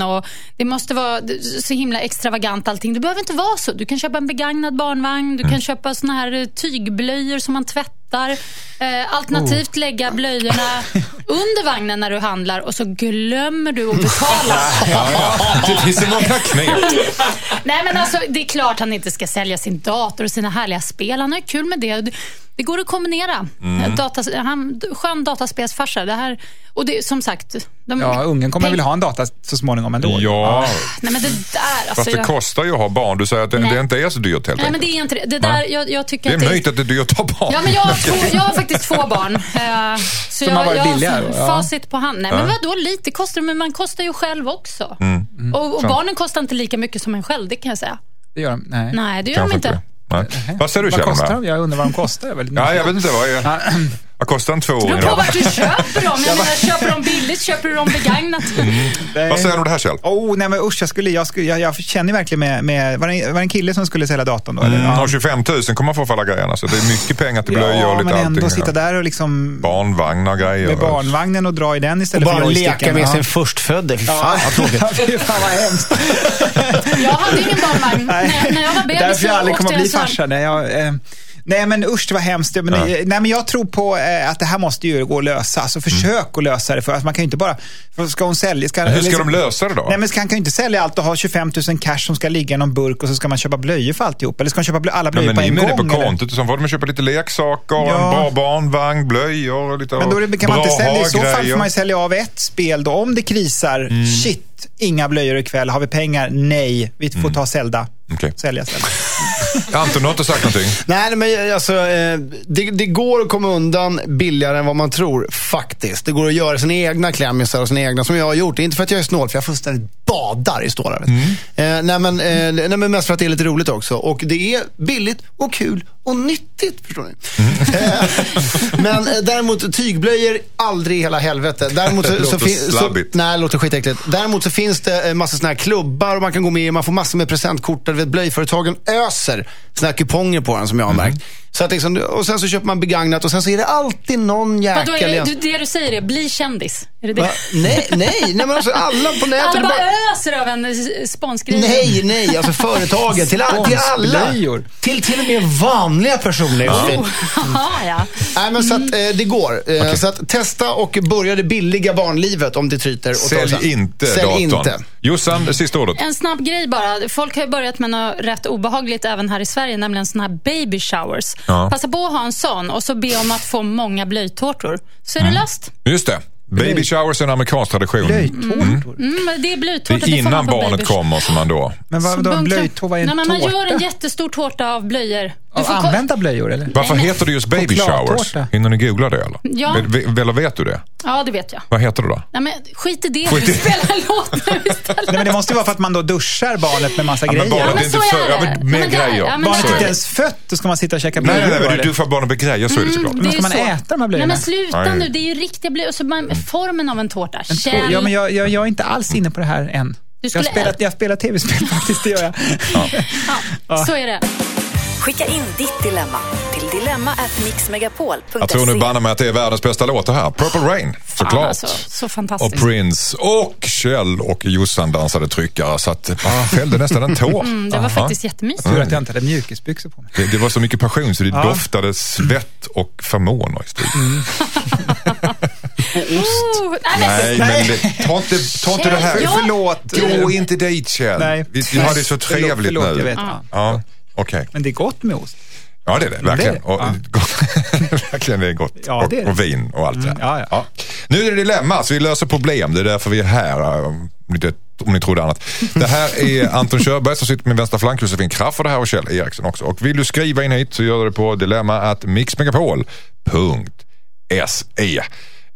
000 och det måste vara så himla extravagant allting. Det behöver inte vara så. Du kan köpa en begagnad barnvagn, du kan köpa såna här eh, tygblöjor som man tvättar. Eh, alternativt lägga blöjorna under vagnen när du handlar och så glömmer du att betala. Det finns så många knep. Nej men alltså det är klart han inte ska sälja sin dator och sina härliga spel. Han har kul med det. Det- går att kombinera. Datas, han, skön dataspelsfarsa. Det här, och det, som sagt. De, Ja, ungen kommer väl ha en data så småningom ändå. Ja, Nej men det där alltså. fast det jag, kostar ju att ha barn. Du säger att det, det inte är så dyrt helt nej men det är inte det. det där, jag, jag tycker Det är att en det myt att det är dyrt att ha barn. Ja, men jag har, två, jag har faktiskt två barn. Eh, så Som jag, har varit jag billigare, ja. facit på hand. Nej, men vadå lite kostar det, men man kostar ju själv också. Mm. Och, och barnen kostar inte lika mycket som en själv, det kan jag säga. Det gör de. Nej. Nej, det gör Kanske de inte. Nej. Vad säger du Vad Kjell? kostar de? Jag undrar vad de kostar. Jag Ja, jag vet inte. Vad, är, vad kostar en Det beror tvååring? på då? vart du köper dem. Jag menar, köper de billigt, köper du dem begagnat. Vad säger du om det här Kjell? Oh, nej men usch, jag, skulle, jag, skulle, jag, jag känner verkligen med, med var, det, var det en kille som skulle sälja datorn då? Eller? Mm, Ja. och 25 000 kommer man få för alla grejerna. Så det är mycket pengar till blöjor ja, och lite men ändå allting. sitta där och liksom Barnvagnar, grejer. med barnvagnen och dra i den Och istället bara för leka joysticken. med Ja. sin förstfödde. Fy fan vad tråkigt. Ja, fy fan vad hemskt. Jag hade ingen barnvagn. När, när jag var bebis Därför så jag aldrig åkte kommer jag att bli en sån- farsa. Nej, jag, eh, nej men usch, var hemskt. Men, Ja. nej, men jag tror på eh, att det här måste ju gå att lösa. Alltså försök att lösa det. För att man kan ju inte bara... Ska hon sälja... Ska, Men hur ska liksom- de lösa det då? Nej, men han kan ju inte sälja allt och ha 25 000 cash som ska ligga i någon burk och så ska man köpa blöjor för alltihop. Eller ska man köpa blö- alla Nej, blöjor men på en med det gång? på kontot och så får de köpa lite leksaker, Ja. en bra barnvagn, blöjor och lite Men då det, kan man inte sälja, i så fall får man ju sälja av ett spel då. Om det krisar, Mm. shit, inga blöjor ikväll. Har vi pengar? Nej, vi får ta Zelda. Mm. Okej. Sälja Zelda. Anton, du har inte sagt någonting? Nej, men alltså, eh, det, det går att komma undan billigare än vad man tror, faktiskt. Det går att göra sina egna klämmisar och sina egna, som jag har gjort. Inte för att jag är snål, för jag fullständigt badar i stålar. Eh, nej, men, eh, nej, men mest för att det är lite roligt också. Och det är billigt och kul och nyttigt, förstår ni. Mm. Men eh, däremot tygblöjor, aldrig i hela helvete. Däremot så, Det så, låter så, slabbigt. nej, det låter skitäckligt. Däremot så finns det eh, massor såna här klubbar och man kan gå med i. Man får massor med presentkort. Där, vet, blöjföretagen öser såna här kuponger på den som jag har Mm. märkt. Så att liksom, och sen så köper man begagnat och sen så är det alltid någon jäkel det, det du säger är bli kändis? Är det det? Va? Nej, nej, nej, men alltså alla på nätet. Alla bara- bara öser av en sponsgrej. Nej, nej, alltså företagen. Till, all, till alla. Till, till och med vanliga personer. Ja. Jaha, ja. Nej, men så att eh, det går. Eh, Så att testa och börja det billiga barnlivet om det tryter. Och Sälj sen. inte Sälj datorn. inte. Jossan, sista ordet. En snabb grej bara. Folk har ju börjat med något rätt obehagligt även här i Sverige, nämligen såna här baby showers. Ja. Passa på att ha en sån och så be om att få många blöjtårtor. Så är det löst. Just det. Baby showers är en amerikansk tradition. Blöjtårtor. Mm, men det är Det blöjtårta. är får man innan på barnet kommer som man då... Men en bunkrar- blöjtårta? Vad är en Nej, men Man tårta? gör en jättestor tårta av blöjor. Ko- använda blöjor eller? Varför Nej, heter det just baby showers? Hinner ni googla det eller? Ja. Eller vet du det? Ja, det vet jag. Vad heter det då? Nej, men skit i det. Skit i- Vi spelar en låt nu istället. Nej, men det måste ju vara för att man då duschar barnet med massa Ja, grejer. barnet Ja, men inte så är för... Det. med grejer. ja, Barnet är inte ens fött, då ska man sitta och käka Nej, blöjor. nej, nej, eller? men du får barnet med grejer, så är det såklart. det Men ska man så. äta de här blöjorna? Nej, men sluta Nej. nu. Det är ju riktiga blöjor. Så man, formen av en tårta. En Känn. tå- Ja, men jag, jag, jag är inte alls inne på det här än. Du jag spelar tv-spel faktiskt, det gör jag. Ja, så är det. Skicka in ditt dilemma till dilemma@mixmegapol.se. Jag tror nu banne mig att det är världens bästa låt det här. Purple Rain, Fan, såklart. alltså, så Och fantastiskt. Prince och Kjell och Jossan dansade tryckare så att ah, fällde nästan en tår. Mm, det var Ja. faktiskt jättemysigt. Tur att jag inte hade mjukisbyxor på mig. Det, det var så mycket passion så det doftade svett och feromoner i studion. Oh, nej, men, Nej, men det, ta inte, ta inte det här. Ja, Förlåt. Gå inte dit Kjell. Nej. Vi, vi har det så Förlåt, trevligt förlåt, nu. jag vet. Ja. Ja, okej. Men det är gott med ost. Ja, det är det. Verkligen. det är det. Och, Ja. verkligen, det är gott. Ja, det är det. Och, och vin och allt det där. ja, ja. Nu är det dilemma, så vi löser problem. Det är därför vi är här. Om ni, inte- om ni trodde annat. Det här är Anton Körberg som sitter på min vänstra flank, Josefin Crafoord här och Kjell Eriksson också. Och vill du skriva in hit så gör du det på dilemma.mixmegapol.se.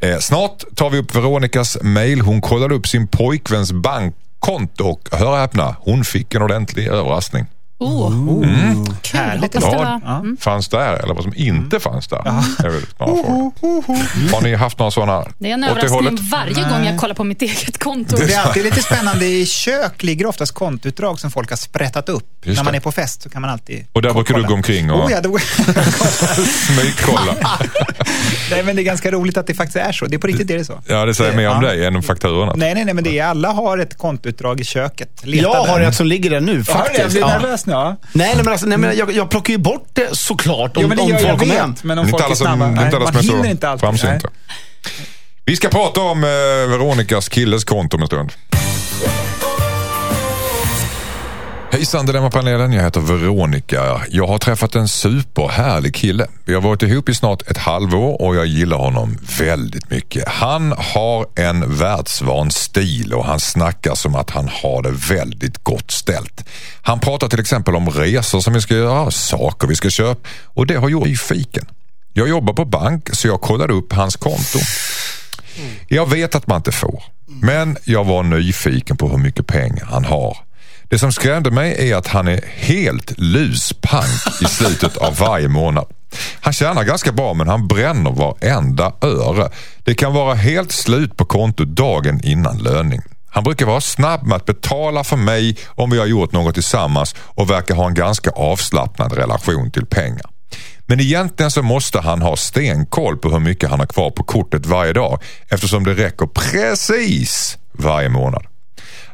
Eh, snart tar vi upp Veronikas mail. Hon kollade upp sin pojkväns bankkonto och hör och häpna, hon fick en ordentlig överraskning. Oh, Mm. kul. Härligt. Hoppas det Ja. var... Mm. fanns där eller vad som inte fanns där. Det är väl. Har ni haft några sådana Det är en det överraskning varje gång jag kollar på mitt eget konto. Det är alltid lite spännande. I kök ligger oftast kontoutdrag som folk har sprättat upp. Just När man det. är på fest så kan man alltid Och där brukar du gå omkring och- Oh, ja, då... Smygkolla. nej, men det är ganska roligt att det faktiskt är så. Det är på riktigt är det så. Ja, det säger mer om Ja. dig än om fakturorna. Nej, nej, nej, men det är, alla har ett kontoutdrag i köket. Leta Jag har ett som ligger där nu det? Jag faktiskt. blir Ja. nervös. Ja. Nej, nej, men, alltså, nej, men jag, jag plockar ju bort det såklart om, Jo, men det om gör folk kommer hem. Men om folk inte alla är som, snabba. inte Nej, man som är hinner så inte alltid. framsynta. Nej. Vi ska prata om eh, Veronikas killes konto om en stund. Hejsan Dilemmapanelen, jag heter Veronica. Jag har träffat en superhärlig kille. Vi har varit ihop i snart ett halvår och jag gillar honom väldigt mycket. Han har en världsvan stil och han snackar som att han har det väldigt gott ställt. Han pratar till exempel om resor som vi ska göra, saker vi ska köpa och det har gjort mig nyfiken. Jag jobbar på bank så jag kollade upp hans konto. Jag vet att man inte får, men jag var nyfiken på hur mycket pengar han har. Det som skrämde mig är att han är helt luspank i slutet av varje månad. Han tjänar ganska bra men han bränner varenda öre. Det kan vara helt slut på kontot dagen innan löning. Han brukar vara snabb med att betala för mig om vi har gjort något tillsammans och verkar ha en ganska avslappnad relation till pengar. Men egentligen så måste han ha stenkoll på hur mycket han har kvar på kortet varje dag eftersom det räcker precis varje månad.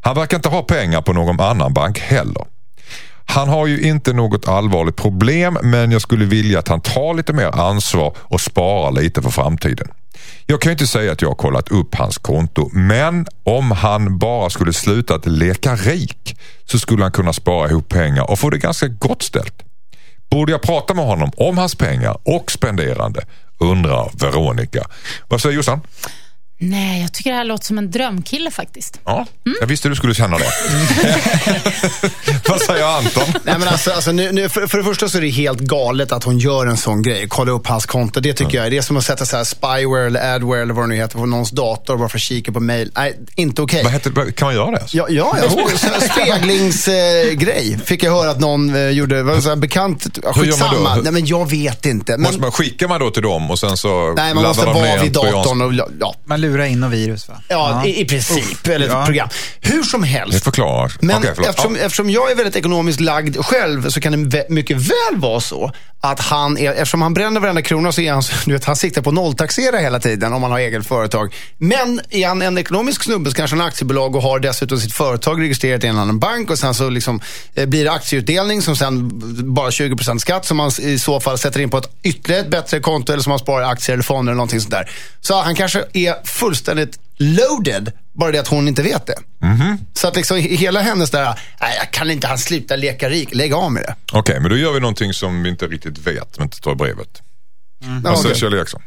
Han verkar inte ha pengar på någon annan bank heller. Han har ju inte något allvarligt problem men jag skulle vilja att han tar lite mer ansvar och sparar lite för framtiden. Jag kan ju inte säga att jag har kollat upp hans konto men om han bara skulle sluta att leka rik så skulle han kunna spara ihop pengar och få det ganska gott ställt. Borde jag prata med honom om hans pengar och spenderande? Undrar Veronica. Vad säger Jossan? Nej, jag tycker det här låter som en drömkille faktiskt. Ja, jag visste du skulle känna det. Vad säger Anton? Nej, men alltså, alltså, nu, nu, för, för det första så är det helt galet att hon gör en sån grej. Kolla upp hans konto. Det tycker jag är det är som att sätta så här spyware eller adware eller vad det nu heter på någons dator bara för att kika på mail. Nej, inte okej. Vad heter, kan man göra det? Alltså? Ja, ja, Speglingsgrej. Eh, Fick jag höra att någon eh, gjorde. Var så här bekant. Hur gör man då? Skitsamma. Nej, men jag vet inte. Men, Måste man, skickar man då till dem och sen så nej, man måste de vara vid datorn. Och, ja, Man lurar in och virus va? ja, I, i princip. Eller ett Ja. program. Hur som Det helst. förklarar. Men förlåt. eftersom, Ja. eftersom jag är väldigt ekonomiskt lagd själv så kan det mycket väl vara så att han, är, eftersom han bränner varenda krona så är han, du vet, han siktar på nolltaxera hela tiden om man har eget företag. Men är han en ekonomisk snubbe så kanske han har aktiebolag och har dessutom sitt företag registrerat i en annan bank och sen så liksom, eh, blir det aktieutdelning som sen bara 20% skatt som man i så fall sätter in på ett ytterligare ett bättre konto eller som man sparar i aktier eller fonder eller någonting sånt där. Så han kanske är fullständigt loaded, bara det att hon inte vet det. Så att liksom hela hennes där, nej jag kan inte han sluta leka rik, lägg av med det. Okej, men då gör vi någonting som vi inte riktigt vet, men inte står i brevet. Ja, Vad säger. Kjell Eriksson?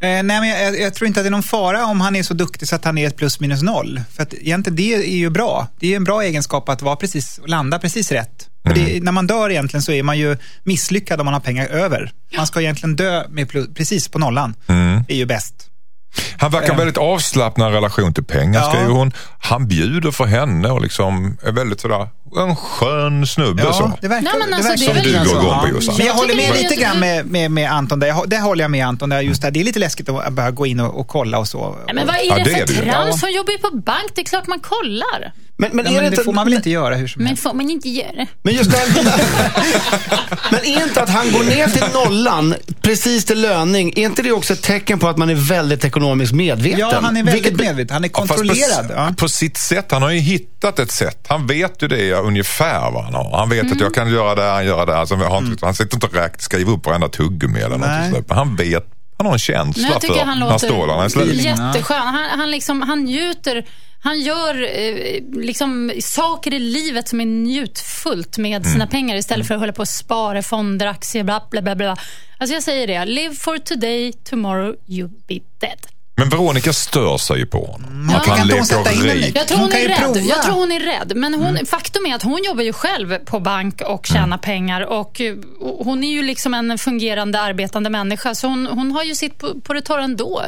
Eh, nej, men jag, jag, tror inte att det är någon fara om han är så duktig så att han är ett plus minus noll. För att egentligen det är ju bra. Det är en bra egenskap att vara precis, landa precis rätt. För det, när man dör egentligen så är man ju misslyckad om man har pengar över. Man ska egentligen dö med plus, precis på nollan. Det är ju bäst. Han verkar väldigt avslappnad relation till pengar, Ja. skriver hon. Han bjuder för henne och liksom är väldigt sådär, en skön snubbe så. det verkar, Nej, men det alltså, verkar det väl Som du alltså- går igång på, Jossan. Men jag håller med det lite grann med, med, med Anton där. Jag, där håller jag med Anton där. Just där. Det är lite läskigt att börja gå in och, och kolla och så. Nej, men vad är Ja, det det för det trams? Hon jobbar ju på bank. Det är klart man kollar. Men, men, Ja, men det det inte, får man väl inte göra hur som Men helst? får man inte göra det? men just det här, Men är inte att han går ner till nollan, precis till löning, är inte det också ett tecken på att man är väldigt ekonomiskt medveten? Ja, han är väldigt Vilket- medveten. Han är kontrollerad. På, Ja. på sitt sätt. Han har ju hittat ett sätt. Han vet ju det ungefär vad han har. Han vet att Mm. jag kan göra det, han gör det. Alltså, han, inte- han sitter inte och räknar, skriver upp varenda tuggummi eller något Nej. sånt. Men Han vet, han har en känsla Men jag tycker för han när stålarna är slut. låter jätteskön. Han, han, liksom, han njuter. Han gör eh, liksom, saker i livet som är njutfullt med Mm. sina pengar istället för att hålla på och spara fonder, aktier, bla bla bla. bla. Alltså jag säger det, live for today, tomorrow you'll be dead. Men Veronica stör sig ju på honom. Att Kan han inte hon sätta in leker rik. Jag tror Hon är rädd. prova. Jag tror hon är rädd. Men hon, faktum är att hon jobbar ju själv på bank och tjänar pengar. Och, och hon är ju liksom en fungerande, arbetande människa. Så hon, hon har ju sitt på, på det torra ändå.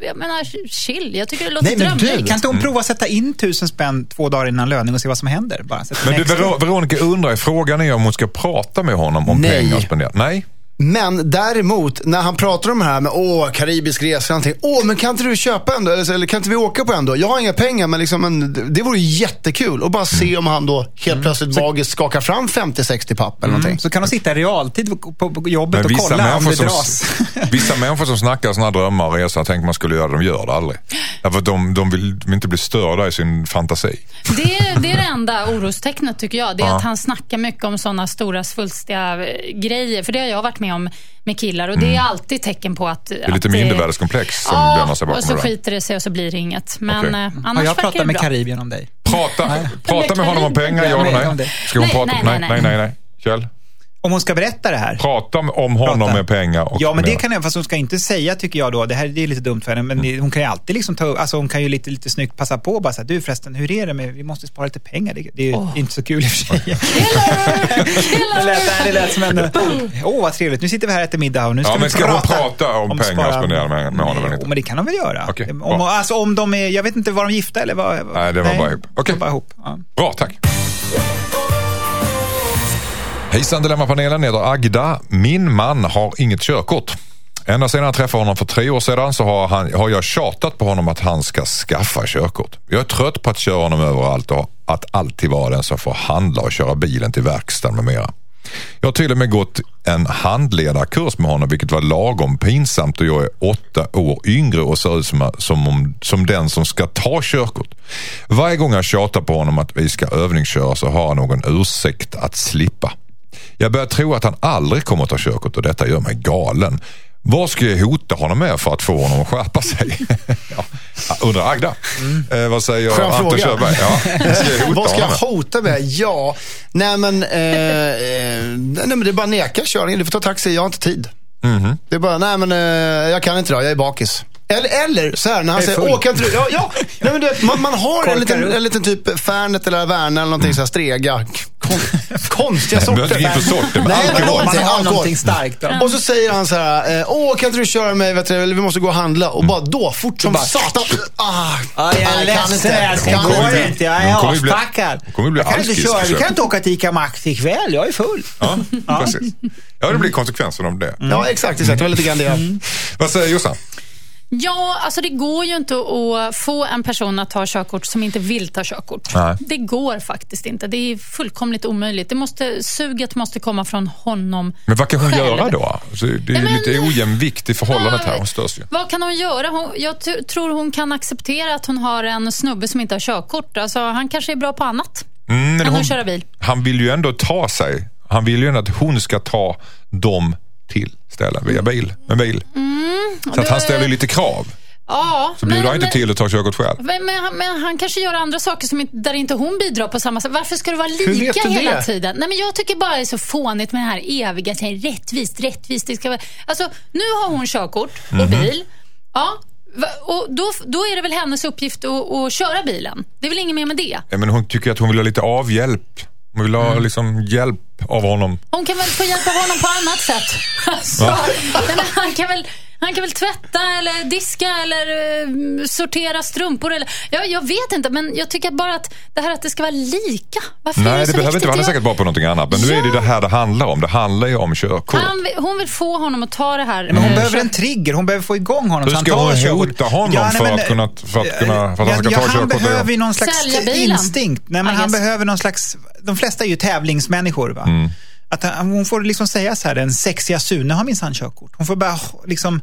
Jag menar, chill. Jag tycker det låter Nej, men du, drömlikt. Kan inte hon prova att sätta in tusen spänn två dagar innan löning och se vad som händer? Bara Men en du, Veronica undrar, frågan är om hon ska prata med honom om Nej. pengar spenderat. Nej. Men däremot, när han pratar om det här med åh, karibisk resa, någonting. Åh, men kan inte du köpa en då? Eller, eller kan inte vi åka på en då? Jag har inga pengar, men, liksom, men det- vore jättekul. Och bara se om han då helt plötsligt magiskt skakar fram 50-60 papp eller någonting. Så kan de sitta i realtid på, på, på jobbet Men och kolla om det som, dras. vissa människor som snackar sådana drömmar och resor, tänker man skulle göra det, de gör det aldrig. Därför att de, de vill de vill inte bli störda i sin fantasi. Det, är- det är det enda orostecknet tycker jag. Det är att han snackar mycket om sådana stora svulstiga eh, grejer. För det har jag varit med om med killar och det är alltid tecken på att... Det är lite mindervärdeskomplex som gömmer sig Ja, bakom och så det där. skiter det sig och så blir det inget. Men Okej. eh, annars jag pratat med bra. Karibien om dig? Prata, prata med honom om pengar, ja eller Nej. Ska hon Nej, prata? nej, Nej, nej, nej, nej. nej. nej. Kjell? Om hon ska berätta det här? Prata om honom Prata. med pengar och Ja, men det kan jag, fast hon ska inte säga tycker jag då, det här det är lite dumt för henne, men Mm. hon kan ju alltid liksom ta alltså hon kan ju lite, lite snyggt passa på och bara säga, du förresten, hur är det med, vi måste spara lite pengar, det, det är ju inte så kul i och för sig. det, lät, nej, det lät som en, åh vad trevligt, nu sitter vi här och äter middag och nu ska Ja, vi men ska hon prata prata om pengar och spendera med- med honom eller inte? Jo, men det kan de väl göra. Okej, om, alltså, om de är, jag vet inte, var de gifta eller vad? Nej, det var bara ihop. Okej. det var bara ihop. Ja. Bra, tack. Hejsan Dilemmapanelen, jag heter Agda. Min man har inget körkort. Ända sedan jag träffade honom för tre år sedan så har, han, har jag tjatat på honom att han ska skaffa körkort. Jag är trött på att köra honom överallt och att alltid vara den som får handla och köra bilen till verkstaden med mera. Jag har till och med gått en handledarkurs med honom vilket var lagom pinsamt och jag är åtta år yngre och ser ut som, som, om, som den som ska ta körkort. Varje gång jag tjatar på honom att vi ska övningsköra så har han någon ursäkt att slippa. Jag börjar tro att han aldrig kommer att ta körkort och detta gör mig galen. Vad ska jag hota honom med för att få honom att skärpa sig? ja. Undrar Agda. Eh, vad säger Skön Anton fråga. Körberg? Ja. Ska jag hota Vad ska jag hota med? Ja, nej men, eh, eh, nej, men det är bara neka körningen. Du får ta taxi, jag har inte tid. Mhm. Det är bara, nej men eh, jag kan inte då, jag är bakis. Eller, eller så här, när han säger åh kan inte du... Ja, ja. Nej, men du vet, man, man har en liten, en liten typ Fernet eller Werner eller någonting så här strega. Kon, konstiga Du sorter. behöver inte gå in på sorter, men Nej, alkohol. Man har någonting starkt. Då. Och så säger han så här, eh, åh kan inte du köra mig, vet du, eller vi måste gå och handla. Och bara då, fort som satan. Ah, Ja, jag är ledsen, inte. jag Kan går inte. Jag är aspackad. Jag kan inte köra. Vi kan inte åka till Ica Maxi ikväll. Jag är full. Ja, precis. Ja, det blir konsekvensen av det. Ja, exakt, exakt. Det var lite grann det. Vad säger Jossan? Ja, alltså det går ju inte att få en person att ta körkort som inte vill ta körkort. Nej. Det går faktiskt inte. Det är fullkomligt omöjligt. Det måste, suget måste komma från honom Men vad kan hon själv. göra då? Alltså, det är Nej, men- lite ojämvikt i förhållandet här. Hon störs ju. Vad kan hon göra? Hon, jag tror hon kan acceptera att hon har en snubbe som inte har körkort. Alltså, han kanske är bra på annat Mm, men än hon- att köra bil. Han vill ju ändå ta sig. Han vill ju att hon ska ta dem till ställen via bil. Med bil. Så att han ställer lite krav. Ja, Så bjuder han inte till att ta körkort själv. Men, men, han- men han kanske gör andra saker som inte, där inte hon bidrar på samma sätt. Varför ska det vara lika hela det? tiden? Nej, men jag tycker bara det är så fånigt med det här eviga rättvist, rättvist. Det ska vara... Alltså, nu har hon körkort och Mhm. bil. Ja, och då, då är det väl hennes uppgift att, att köra bilen. Det är väl inget mer med det. Ja, Men hon tycker att hon vill ha lite avhjälp. Hon vill ha liksom hjälp av honom. Hon kan väl få hjälp av honom på annat sätt. Alltså, han, kan väl, han kan väl tvätta eller diska eller eh, sortera strumpor. Eller, jag, jag vet inte, men jag tycker bara att det här att det ska vara lika. Varför är Nej, det, det så behöver inte vara. Han är säkert bra på någonting annat. Men nu är det det här det handlar om. Det handlar ju om körkort. Han, vill- hon vill få honom att ta det här. Men hon eh, behöver kör- en trigger, hon behöver få igång honom Hur så han ska hon hota honom nej, för men, att kunna- för att kunna- för att han ska ja, ta Han körkort? behöver ju någon slags instinkt. Nej, men han behöver någon slags, de flesta är ju tävlingsmänniskor. Va? Mm. Att han, hon får liksom säga så här, den sexiga Sune har minsann körkort. Hon får bara liksom,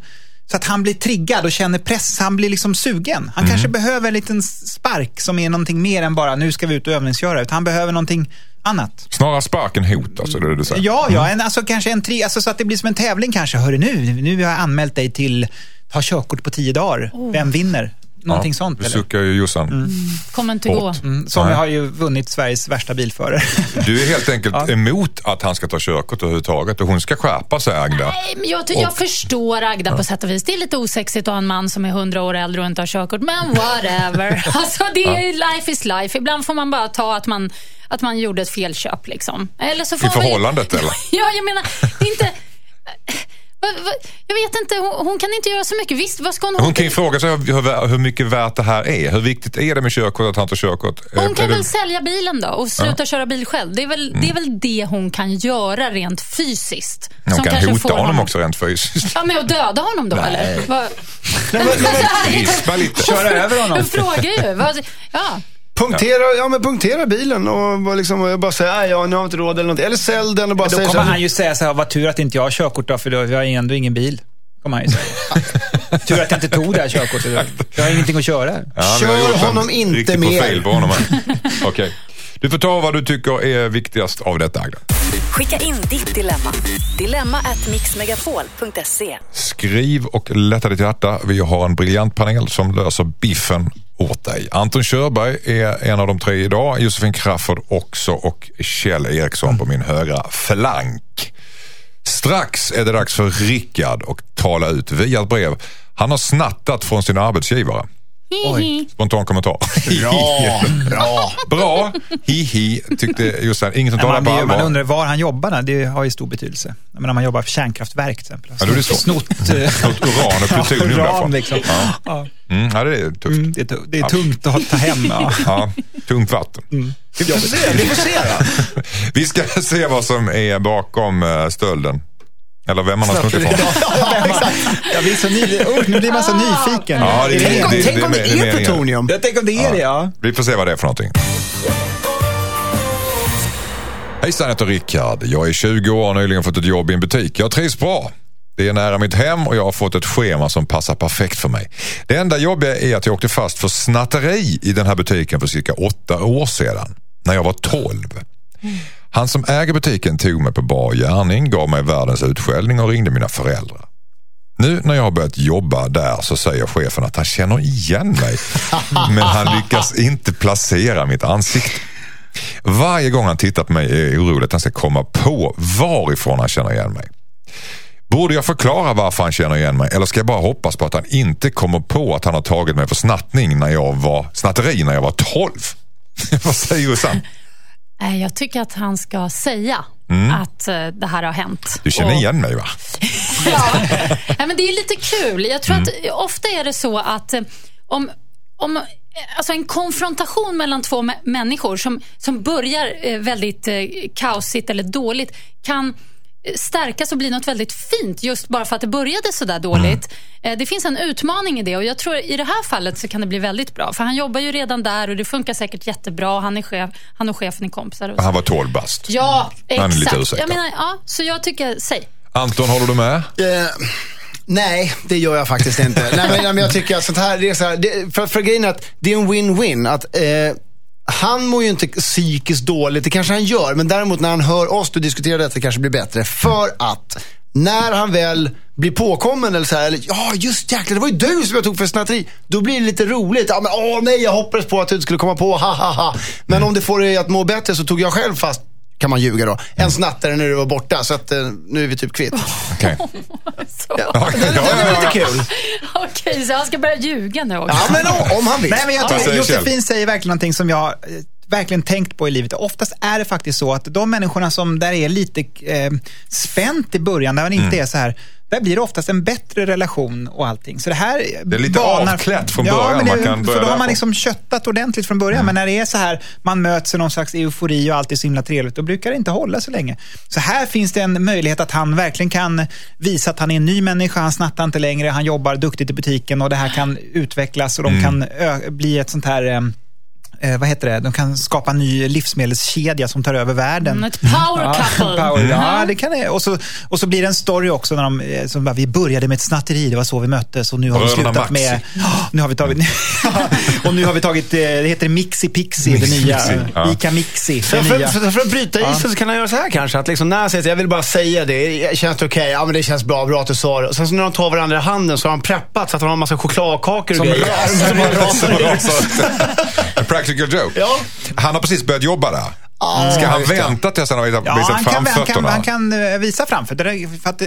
så att han blir triggad och känner press, så han blir liksom sugen. Han Mm. kanske behöver en liten spark som är någonting mer än bara nu ska vi ut och övningsköra. Utan han behöver någonting annat. Snarare spark än hot, alltså. Det är det du säger. Ja, ja en, alltså kanske en tri, alltså så att det blir som en tävling kanske. Hörru nu, nu har jag anmält dig till ta körkort på tio dagar. Vem vinner? Någonting sånt Nu eller? suckar ju Jossan. kommer inte gå. Mm, som har ju vunnit Sveriges värsta bilförare. Du är helt enkelt emot att han ska ta körkort överhuvudtaget och hon ska skärpa sig, Agda. Nej, men jag, jag förstår Agda på sätt och vis. Det är lite osexigt att ha en man som är 100 år äldre och inte har körkort. Men whatever. Alltså, det är, life is life. Ibland får man bara ta att man, att man gjorde ett felköp. Liksom. Eller så får I man- förhållandet, eller? Ja, jag menar, det är inte... Va- va- Jag vet inte, hon, hon kan inte göra så mycket. Visst, vad ska hon... Hon kan ju fråga sig hur, hur mycket värt det här är. Hur viktigt är det med körkort, att han tar körkort? Hon Är- kan är det- väl sälja bilen då och sluta köra bil själv. Det är, väl, det är väl det hon kan göra rent fysiskt. Hon som kan kanske hota får honom också rent fysiskt. Ja, med att döda honom då eller? Va? Rispa lite. Köra över honom. Jag frågar ju. Vad- Ja. Punktera, ja, men punktera bilen och bara, liksom, bara säga, "Nej, ja, nu har jag inte råd eller någonting. Eller sälj den och bara Då säga så kommer här, han ju säga så här, vad tur att inte jag har körkort då, för då, jag har ändå ingen bil. Kommer han ju säga. tur att jag inte tog det här körkortet. Jag har ingenting att köra. Ja, vi Kör honom inte mer. profil på honom. Okej. Du får ta vad du tycker är viktigast av detta, Agda. Skicka in ditt dilemma. Dilemma at mixmegapol.se. Skriv och lätta ditt hjärta. Vi har en briljant panel som löser biffen åt dig. Anton Körberg är en av de tre idag. Josefin Crafoord också och Kjell Eriksson på min högra flank. Strax är det dags för Rickard att tala ut via ett brev. Han har snattat från sin arbetsgivare. Spontan kommentar. Bra, bra. Bra, hihi, tyckte Jossan. Ingen som Man, på blir, man allvar. undrar var han jobbar. Det har ju stor betydelse. Jag menar, om man jobbar för kärnkraftverk till exempel. Ja, då är det så. Snott eh, Snott uran och plutonium uran, därifrån. liksom. Ja. Ja. Mm, ja, det är tufft. Mm, det, är, det är tungt att ta hem. Ja. Ja, tungt vatten. Vi får se, vi får se. Vi ska se vad som är bakom eh, stölden. Eller vem man har snott ifrån. Ja, exakt. Jag blir så ny, oh, nu blir man så nyfiken. Ja, det är- Tänk om det- tänk om det- det är plutonium. Jag tänker om det är det, ja. Vi får se vad det är för någonting. Hejsan, jag heter Rickard. Jag är 20 år och har nyligen fått ett jobb i en butik. Jag trivs bra. Det är nära mitt hem och jag har fått ett schema som passar perfekt för mig. Det enda jobbiga är att jag åkte fast för snatteri i den här butiken för cirka åtta år sedan. När jag var 12. Han som äger butiken tog mig på bar gärning, gav mig världens utskällning och ringde mina föräldrar. Nu när jag har börjat jobba där så säger chefen att han känner igen mig. Men han lyckas inte placera mitt ansikte. Varje gång han tittar på mig är jag orolig att han ska komma på varifrån han känner igen mig. Borde jag förklara varför han känner igen mig eller ska jag bara hoppas på att han inte kommer på att han har tagit mig för snattning när jag var, snatteri när jag var 12? Vad säger Jossan? Eh, Jag tycker att han ska säga att eh, det här har hänt. Mm. Du känner Och- igen mig va? Ja. Men det är lite kul. Jag tror att ofta är det så att eh, om, om Alltså en konfrontation mellan två mä- människor som, som börjar väldigt kaosigt eller dåligt kan stärkas och bli något väldigt fint just bara för att det började så där dåligt. Eh, Det finns en utmaning i det och jag tror i det här fallet så kan det bli väldigt bra. För han jobbar ju redan där och det funkar säkert jättebra. Han, är chef, han och chefen är kompisar. Och så. Han var 12 bast. Ja, Han är lite exakt. ursäktad. Jag menar, ja, så jag tycker, säg. Anton, håller du med? Eh, nej, det gör jag faktiskt inte. nej, men, nej, men jag tycker att sånt här, det är så här det, för, för grejen är att det är en win-win. Att, eh, han mår ju inte psykiskt dåligt, det kanske han gör. Men däremot när han hör oss du diskutera detta kanske blir bättre. För att när han väl blir påkommen eller så här, eller ja just jäklar det var ju du som jag tog för snatteri. Då blir det lite roligt. Ja men åh nej jag hoppades på att du skulle komma på, ha ha ha. Men om det får dig att må bättre så tog jag själv fast kan man ljuga då. En snattare när du var borta. Så att eh, nu är vi typ kvitt. Okej. Så. Ja, Det, det var lite kul. Okej, så han ska börja ljuga nu också? Ja, men om, om han vill. Nej, men jag tror, säger Josefin säger verkligen någonting som jag eh, verkligen tänkt på i livet. Oftast är det faktiskt så att de människorna som där är lite eh, spänt i början, där man inte Mm. är så här, där blir det oftast en bättre relation och allting. Så det här Det är lite avklätt från början, men det, man kan börja För då har man liksom köttat ordentligt från början. Men när det är så här, man möts i någon slags eufori och allt är så himla trevligt, då brukar det inte hålla så länge. Så här finns det en möjlighet att han verkligen kan visa att han är en ny människa, han snattar inte längre, han jobbar duktigt i butiken och det här kan utvecklas och de Mm. kan bli ett sånt här eh, Eh, vad heter det? De kan skapa en ny livsmedelskedja som tar över världen. Mm, ett power couple. power, ja, det kan det. Och så, och så blir det en story också när de, eh, som bara, vi började med ett snatteri, det var så vi möttes och nu har vi slutat Maxi. med, Ja, nu har vi tagit, och nu har vi tagit, eh, det heter Mixi Pixi, det nya, Mixi, ja. Ica Mixi, För, det för, för, för att bryta isen så kan han göra så här kanske. Att liksom när han säger att jag vill bara säga det. Känns det okej? Ja men det känns bra. Bra att du sa det. Och sen så när de tar varandra i handen så har han preppat så att han har en massa chokladkakor och Som grejer. rasar. Som rasar Practical joke. Ja. Han har precis börjat jobba där. Ska han vänta tills han har visat, Ja, visat han kan, han, kan, framfötterna? han kan eh, visa framfötterna. För att,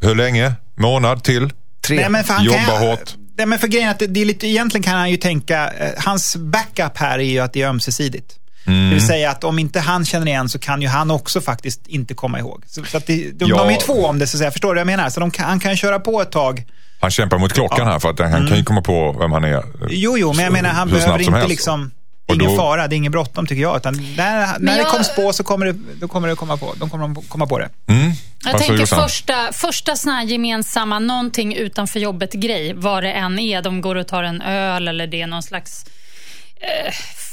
Hur länge? Månad till? Tre. Nej, men för han Jobba kan, hårt. Nej, men för grejen att det, är lite, egentligen kan han ju tänka, eh, hans backup här är ju att det är ömsesidigt. Mm. Det vill säga att om inte han känner igen så kan ju han också faktiskt inte komma ihåg. Så, så att det, de, Ja. de är ju två om det, så att säga. förstår du vad jag menar? Så de kan, han kan köra på ett tag. Han kämpar mot klockan här för att han kan ju komma på vem han är. Mm. Jo, jo, men jag menar han behöver inte helst. liksom, Och ingen då- fara, det är ingen bråttom tycker jag. Utan när när det jag- koms på så kommer det, då kommer det komma på, de kommer komma på det. Mm. Jag tänker första, första sån här gemensamma, någonting utanför jobbet-grej, vad det än är. De går och tar en öl eller det är någon slags eh,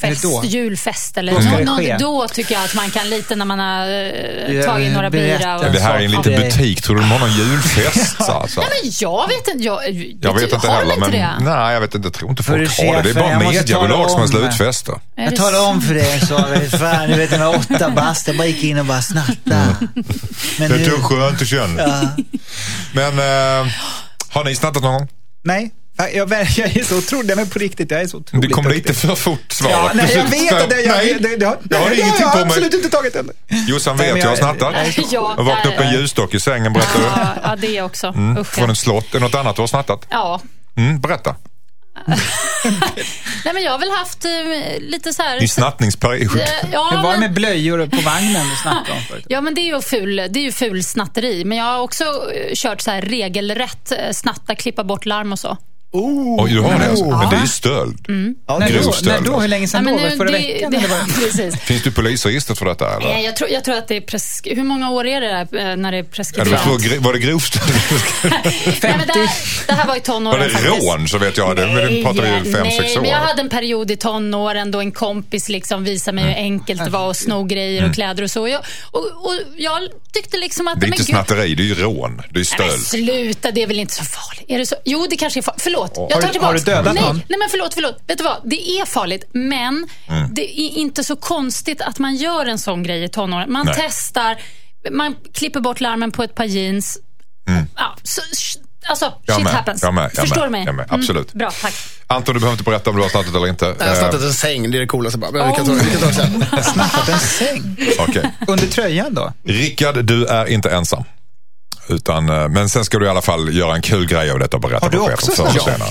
Är det fest, då? julfest. Eller Då ska det nå- ske. nå- då tycker jag att man kan lite när man har eh, Ja, tagit några bira. Och, det här är en liten butik. Tror du de har någon julfest? Alltså? Nej, men jag vet inte. Jag, Jag vet inte har heller. Men, det? nej, jag vet inte. Jag tror inte folk har det. Det är bara mediebolag som har slutfester. Är Jag det talar om för dig så, fan, du vet när jag var åtta bast, jag bara gick in och bara snattade. Men nu, skönt att känna. ja, Men eh, har ni snattat någon gång? nej, jag, jag är så otrolig, nej, men på riktigt, jag är så otroligt Det kom duktig. lite för fort svaret. Ja, nej, jag vet att det, jag, Nej, det, det, har, jag har det ingenting jag på mig. absolut inte tagit än. Jossan vet men jag har jag- snattat. Ja, Jag vaknade upp en ljusstock i sängen, berättar du. Ja, ja, det också. Mm, Usch, från ett slott. Är något annat du har snattat? ja. Mm, berätta. Nej, men jag har väl haft eh, lite så här... Din snattningsperiod. Eh, Ja, Hur var det med blöjor på vagnen du snackade om förut? Ja, men det är ju ful, det är ju ful snatteri. Men jag har också eh, kört så här regelrätt eh, snatta, klippa bort larm och så. Oj, du har det alltså. Men det är ju stöld. När grov då, stöld, när då? Hur länge sedan Ja, då? nu- det Förra det- veckan? det- det- Precis. Finns du i polisregistret för detta eller? Nej, jag, tror, jag tror att det är presk... Hur många år är det där, eh, när det är Ja, det preskriberat? var, för, var det grov stöld? Nej, men det, här, det här var i tonåren Var det faktiskt. rån så vet jag. Det, det pratar vi ju fem, nej, sex år. men jag hade en period i tonåren då en kompis liksom visade mig hur Mm. enkelt det var att sno grejer och kläder och så. Jag, och, och jag tyckte liksom att... Det är inte snatteri, det är ju rån. Det är Nej, men stöld. sluta, det är väl inte så farligt? Är det så? Jo, det kanske är farligt. Förlåt, jag Har tar du- tillbaka. har du dödat nej, någon? nej, men förlåt, förlåt. Vet du vad? Det är farligt, men Mm. det är inte så konstigt att man gör en sån grej i tonåren. Man Nej. testar, man klipper bort larmen på ett par jeans. Ja, så, alltså, Mm. Jag shit med, happens. jag med, jag Förstår du mig? jag med, absolut. Mm, bra, tack. Anton, du behöver inte berätta om du har snattat eller inte. Jag har Eh, snattat en säng, det är det coolaste bara. Men vi kan ta, vi kan ta det sen. Snattat en säng? Okej. Under tröjan då? Rickard, du är inte ensam. Utan, eh, men sen ska du i alla fall göra en kul grej av detta och berätta Har du för chefen också förr eller.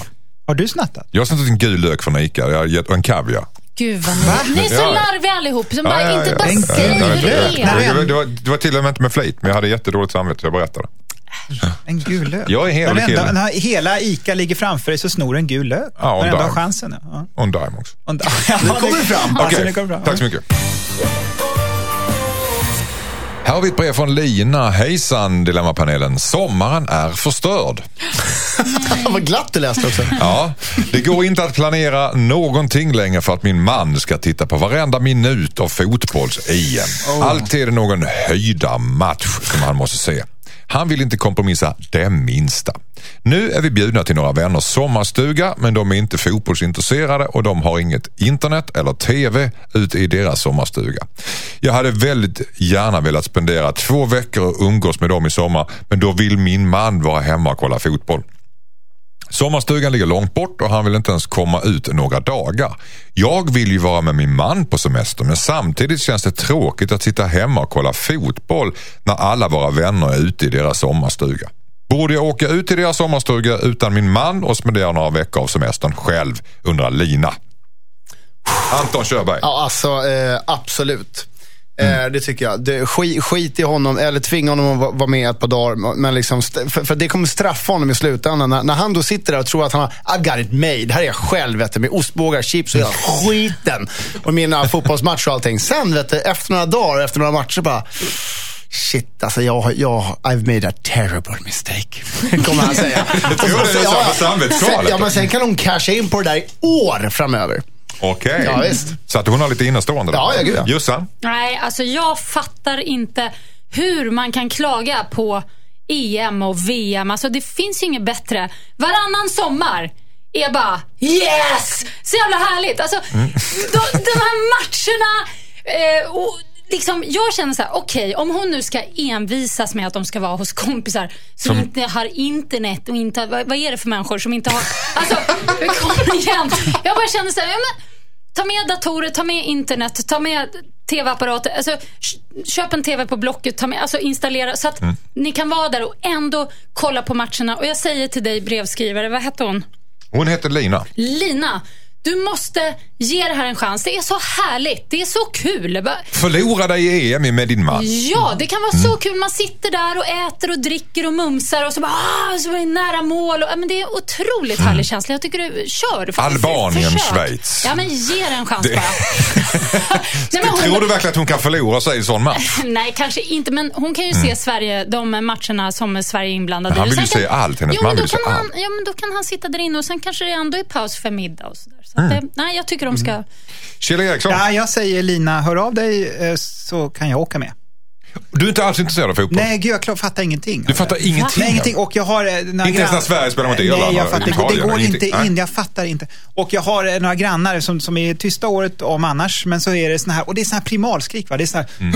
Har du snattat? Jag har snattat en gul lök från Ica jag har gett, och en kaviar. Gud vad ni, ni är så larviga allihop som bara Ja, ja, inte bara vet. det. Det, var, det, var, till och med inte med flit, men jag hade jättedåligt samvete så jag berättade. En gul lök. Jag är ändå, kille. när hela ICA ligger framför dig så snor en gul lök. Ja, och en dime. chansen. Ja. Och en dime också. Och en- ja, Nu kommer det fram. Alltså, Okej, det fram. tack så mycket. Här har vi ett brev från Lina. Hejsan Dilemmapanelen. Sommaren är förstörd. Vad glatt du läste också. Ja, det går inte att planera någonting längre för att min man ska titta på varenda minut av fotbolls-EM. Alltid är det någon höjda match som han måste se. Han vill inte kompromissa det minsta. Nu är vi bjudna till några vänners sommarstuga men de är inte fotbollsintresserade och de har inget internet eller TV ute i deras sommarstuga. Jag hade väldigt gärna velat spendera två veckor och umgås med dem i sommar men då vill min man vara hemma och kolla fotboll. Sommarstugan ligger långt bort och han vill inte ens komma ut några dagar. Jag vill ju vara med min man på semester men samtidigt känns det tråkigt att sitta hemma och kolla fotboll när alla våra vänner är ute i deras sommarstuga. Borde jag åka ut till deras sommarstuga utan min man och spendera några veckor av semestern själv, undrar Lina. Anton Körberg. Ja, alltså eh, absolut. Eh, det tycker jag. Det, skit, skit i honom, eller tvinga honom att va- vara med ett par dagar. Men liksom, för, för det kommer straffa honom i slutändan. När, när han då sitter där och tror att han har, I've got it made. Här är jag själv, vet du, med ostbågar, chips och hela skiten. Och mina fotbollsmatcher och allting. Sen, vet du, efter några dagar, efter några matcher bara, Shit, alltså jag, jag, I've made a terrible mistake. Kommer han säga. Jag tror det är samvetskvalet. Sen, ja, men sen kan hon casha in på det där i år framöver. Okej. Ja, visst. Så att hon har lite innestående där. Ja, ja, gud, ja. Jossan? Nej, alltså jag fattar inte hur man kan klaga på EM och VM. Alltså det finns ju inget bättre. Varannan sommar är bara yes! Så jävla härligt. Alltså, de, de här matcherna. Eh, och liksom, jag känner så här, okej, om hon nu ska envisas med att de ska vara hos kompisar som, Som- inte har internet och inte, vad, vad är det för människor som inte har, alltså, kom igen. Jag bara känner så här, ja, men, Ta med datorer, ta med internet, ta med tv-apparater. Alltså, köp en tv på Blocket, ta med, alltså installera så att ni kan vara där och ändå kolla på matcherna. Och jag säger till dig brevskrivare, vad hette hon? Hon heter Lina. Lina. Du måste ge det här en chans. Det är så härligt. Det är så kul. Förlora dig i EM med din man. Ja, det kan vara så kul. Man sitter där och äter och dricker och mumsar och så bara, ah, så är det nära mål. Och, men det är en otroligt härlig känsla. Jag tycker du kör. Albanien, försök. Schweiz. Ja, men ge det en chans Det- bara. Nej, hon- Tror du verkligen att hon kan förlora sig i en sån match? Nej, kanske inte. Men hon kan ju se Sverige, de matcherna som Sverige är inblandade Men han i. vill ju se allt. Hennes jo, man vill se kan han, allt. Ja, men då kan han sitta där inne och sen kanske det ändå är paus för middag och sådär. Så Mm. att det, nej, jag tycker de ska... Kjell Eriksson, Ja, jag säger Lina, hör av dig eh, så kan jag åka med. du är inte alls intresserad av fotboll? Nej, gud, jag fattar ingenting. Du fattar ingenting? Nej, ingenting. Och jag har... eh, några Inte ens när Sverige spelar mot Irland Nej, jag fattar, det, går- Italien det går inte ingenting. in. Nej. Jag fattar inte. Och jag har eh, några grannar som, som är tysta året om annars, men så är det såna här, och det är såna här primalskrik va. Det är såna här... Mm.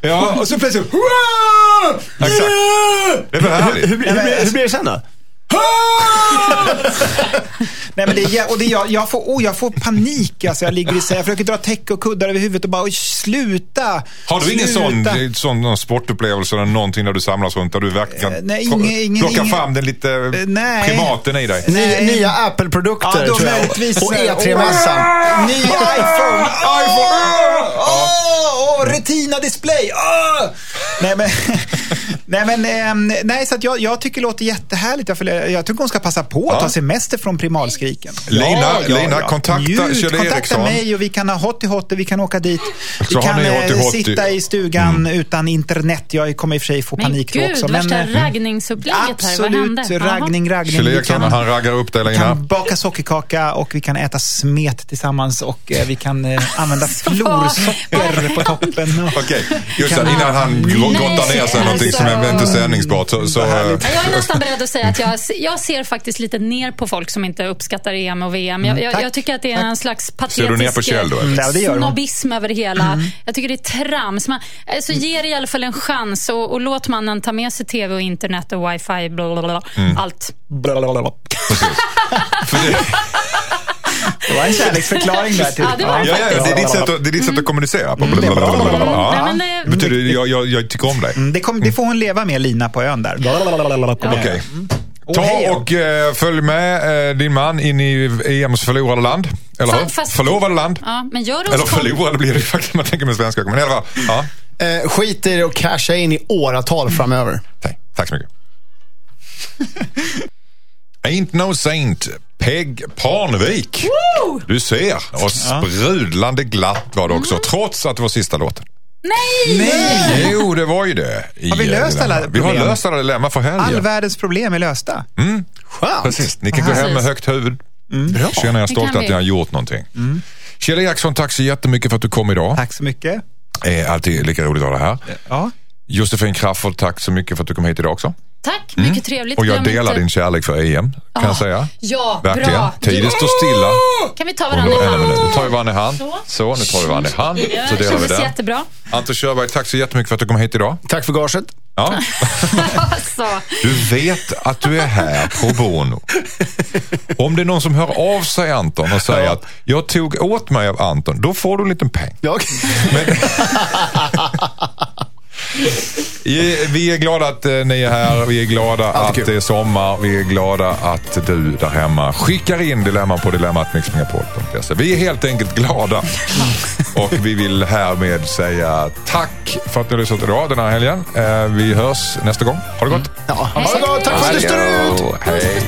Ja, Och så plötsligt... exakt. Det är väl härligt? Hur, hur, hur, hur blir det sen då? Nej, men det är, och det är, jag, jag, får, oh, jag får panik. Alltså, jag ligger i jag försöker dra täcke och kuddar över huvudet och bara, oj, sluta. Har du ingen sluta. sån, sån någon sportupplevelse eller någonting där du samlas runt där du verkligen Eh, nej, kan ingen- ingen- plocka ingen- fram den lite Eh, nej. primaten i dig? Nej. nya Apple-produkter Ja, tror jag. eh, E3-mässan. Ny iPhone! iPhone! Åh, åh, Retina-display! Åh! Nej, men, nej, men ehm, nej, så att jag, jag tycker det låter jättehärligt. Jag, jag, tycker hon ska passa på att Ja. ta semester från primalskriken. Lina, Lina, kontakta Njut, Kjell kontakta Eriksson. mig och vi kan ha hotty hotty, vi kan åka dit. Vi Så kan eh, hotty hotty. sitta i stugan utan internet. Jag kommer i och för sig få Men panik då gud, också. värsta eh, raggningsupplägget här. Vad hände? Raggning, raggning. Kjell Vi Eriksson, kan- han raggar upp dig vi Lina. kan baka sockerkaka och vi kan äta smet tillsammans och eh, vi kan eh, använda florsocker på toppen. Okej, just det, innan han grottar ner sig någonting som är inte sändningsbart. Så, så, Jag är nästan beredd att säga att jag, jag ser faktiskt lite ner på folk som inte uppskattar EM och VM. Jag, jag, tack. jag tycker att det är en slags patetisk Ser du ner på Kjell då? Mm, det snobbism över det hela. Jag tycker det är trams. Man, alltså, ge det i alla fall en chans och, och låt mannen ta med sig tv och internet och wifi, bla bla bla. allt. det, Det var en kärleksförklaring där. Till, Ja, det var det Ja, ja, det, är ditt sätt att, det är ditt sätt att kommunicera på. Nej, Ja. men det- Det betyder jag, jag, jag tycker om dig. Mm, Det, kom, det får hon leva med, Lina på ön där. Okej. Och hej Ta och eh, följ med eh, din man in i EMs förlorade land. Eller hur? Fast- Förlovade land. Ja, men gör det Eller förlorade blir det faktiskt man tänker med svenska. Men i alla fall, ja. Eh, skit i det och casha in i åratal framöver. Tack, tack så mycket. Ain't no saint. Peg Parnevik. Du ser. Och sprudlande glatt var det också, trots att det var sista låten. Nej! Jo, det var ju det. Har vi eh, löst alla Vi har problem? löst alla dilemma för helgen. All världens problem är lösta. Skönt. Precis. Ni kan gå hem med högt huvud. Bra. Känner er Det stolt att ni har gjort någonting. Kjell Eriksson, tack så jättemycket för att du kom idag. Tack så mycket. är alltid lika roligt att ha dig här. Ja. Josefin Crafoord, tack så mycket för att du kom hit idag också. Tack, mycket trevligt. Och jag Glöm delar inte- din kärlek för EM, kan jag säga. Ja, Verkligen. bra. Tiden står stilla. Kan vi ta varandra i hand? Nu tar vi varandra i hand. Så. Så, nu tar vi varandra i hand. Ja, Så det delar vi den. jättebra. Anton Körberg, tack så jättemycket för att du kom hit idag. Tack för gaget. Ja. Alltså, Du vet att du är här pro bono. Om det är någon som hör av sig Anton och säger Ja. att jag tog åt mig av Anton, då får du en liten peng. Ja. I- Vi är glada att eh, ni är här. Vi är glada att det är sommar. Vi är glada att du där hemma skickar in dilemman på dilemmatmixmegapol.se. Vi är helt enkelt glada. Och vi vill härmed säga tack för att ni har lyssnat idag den här helgen. Eh, Vi hörs nästa gång. Ha det gott! Ja. Ha det gott. Tack för att du står ut. Hej!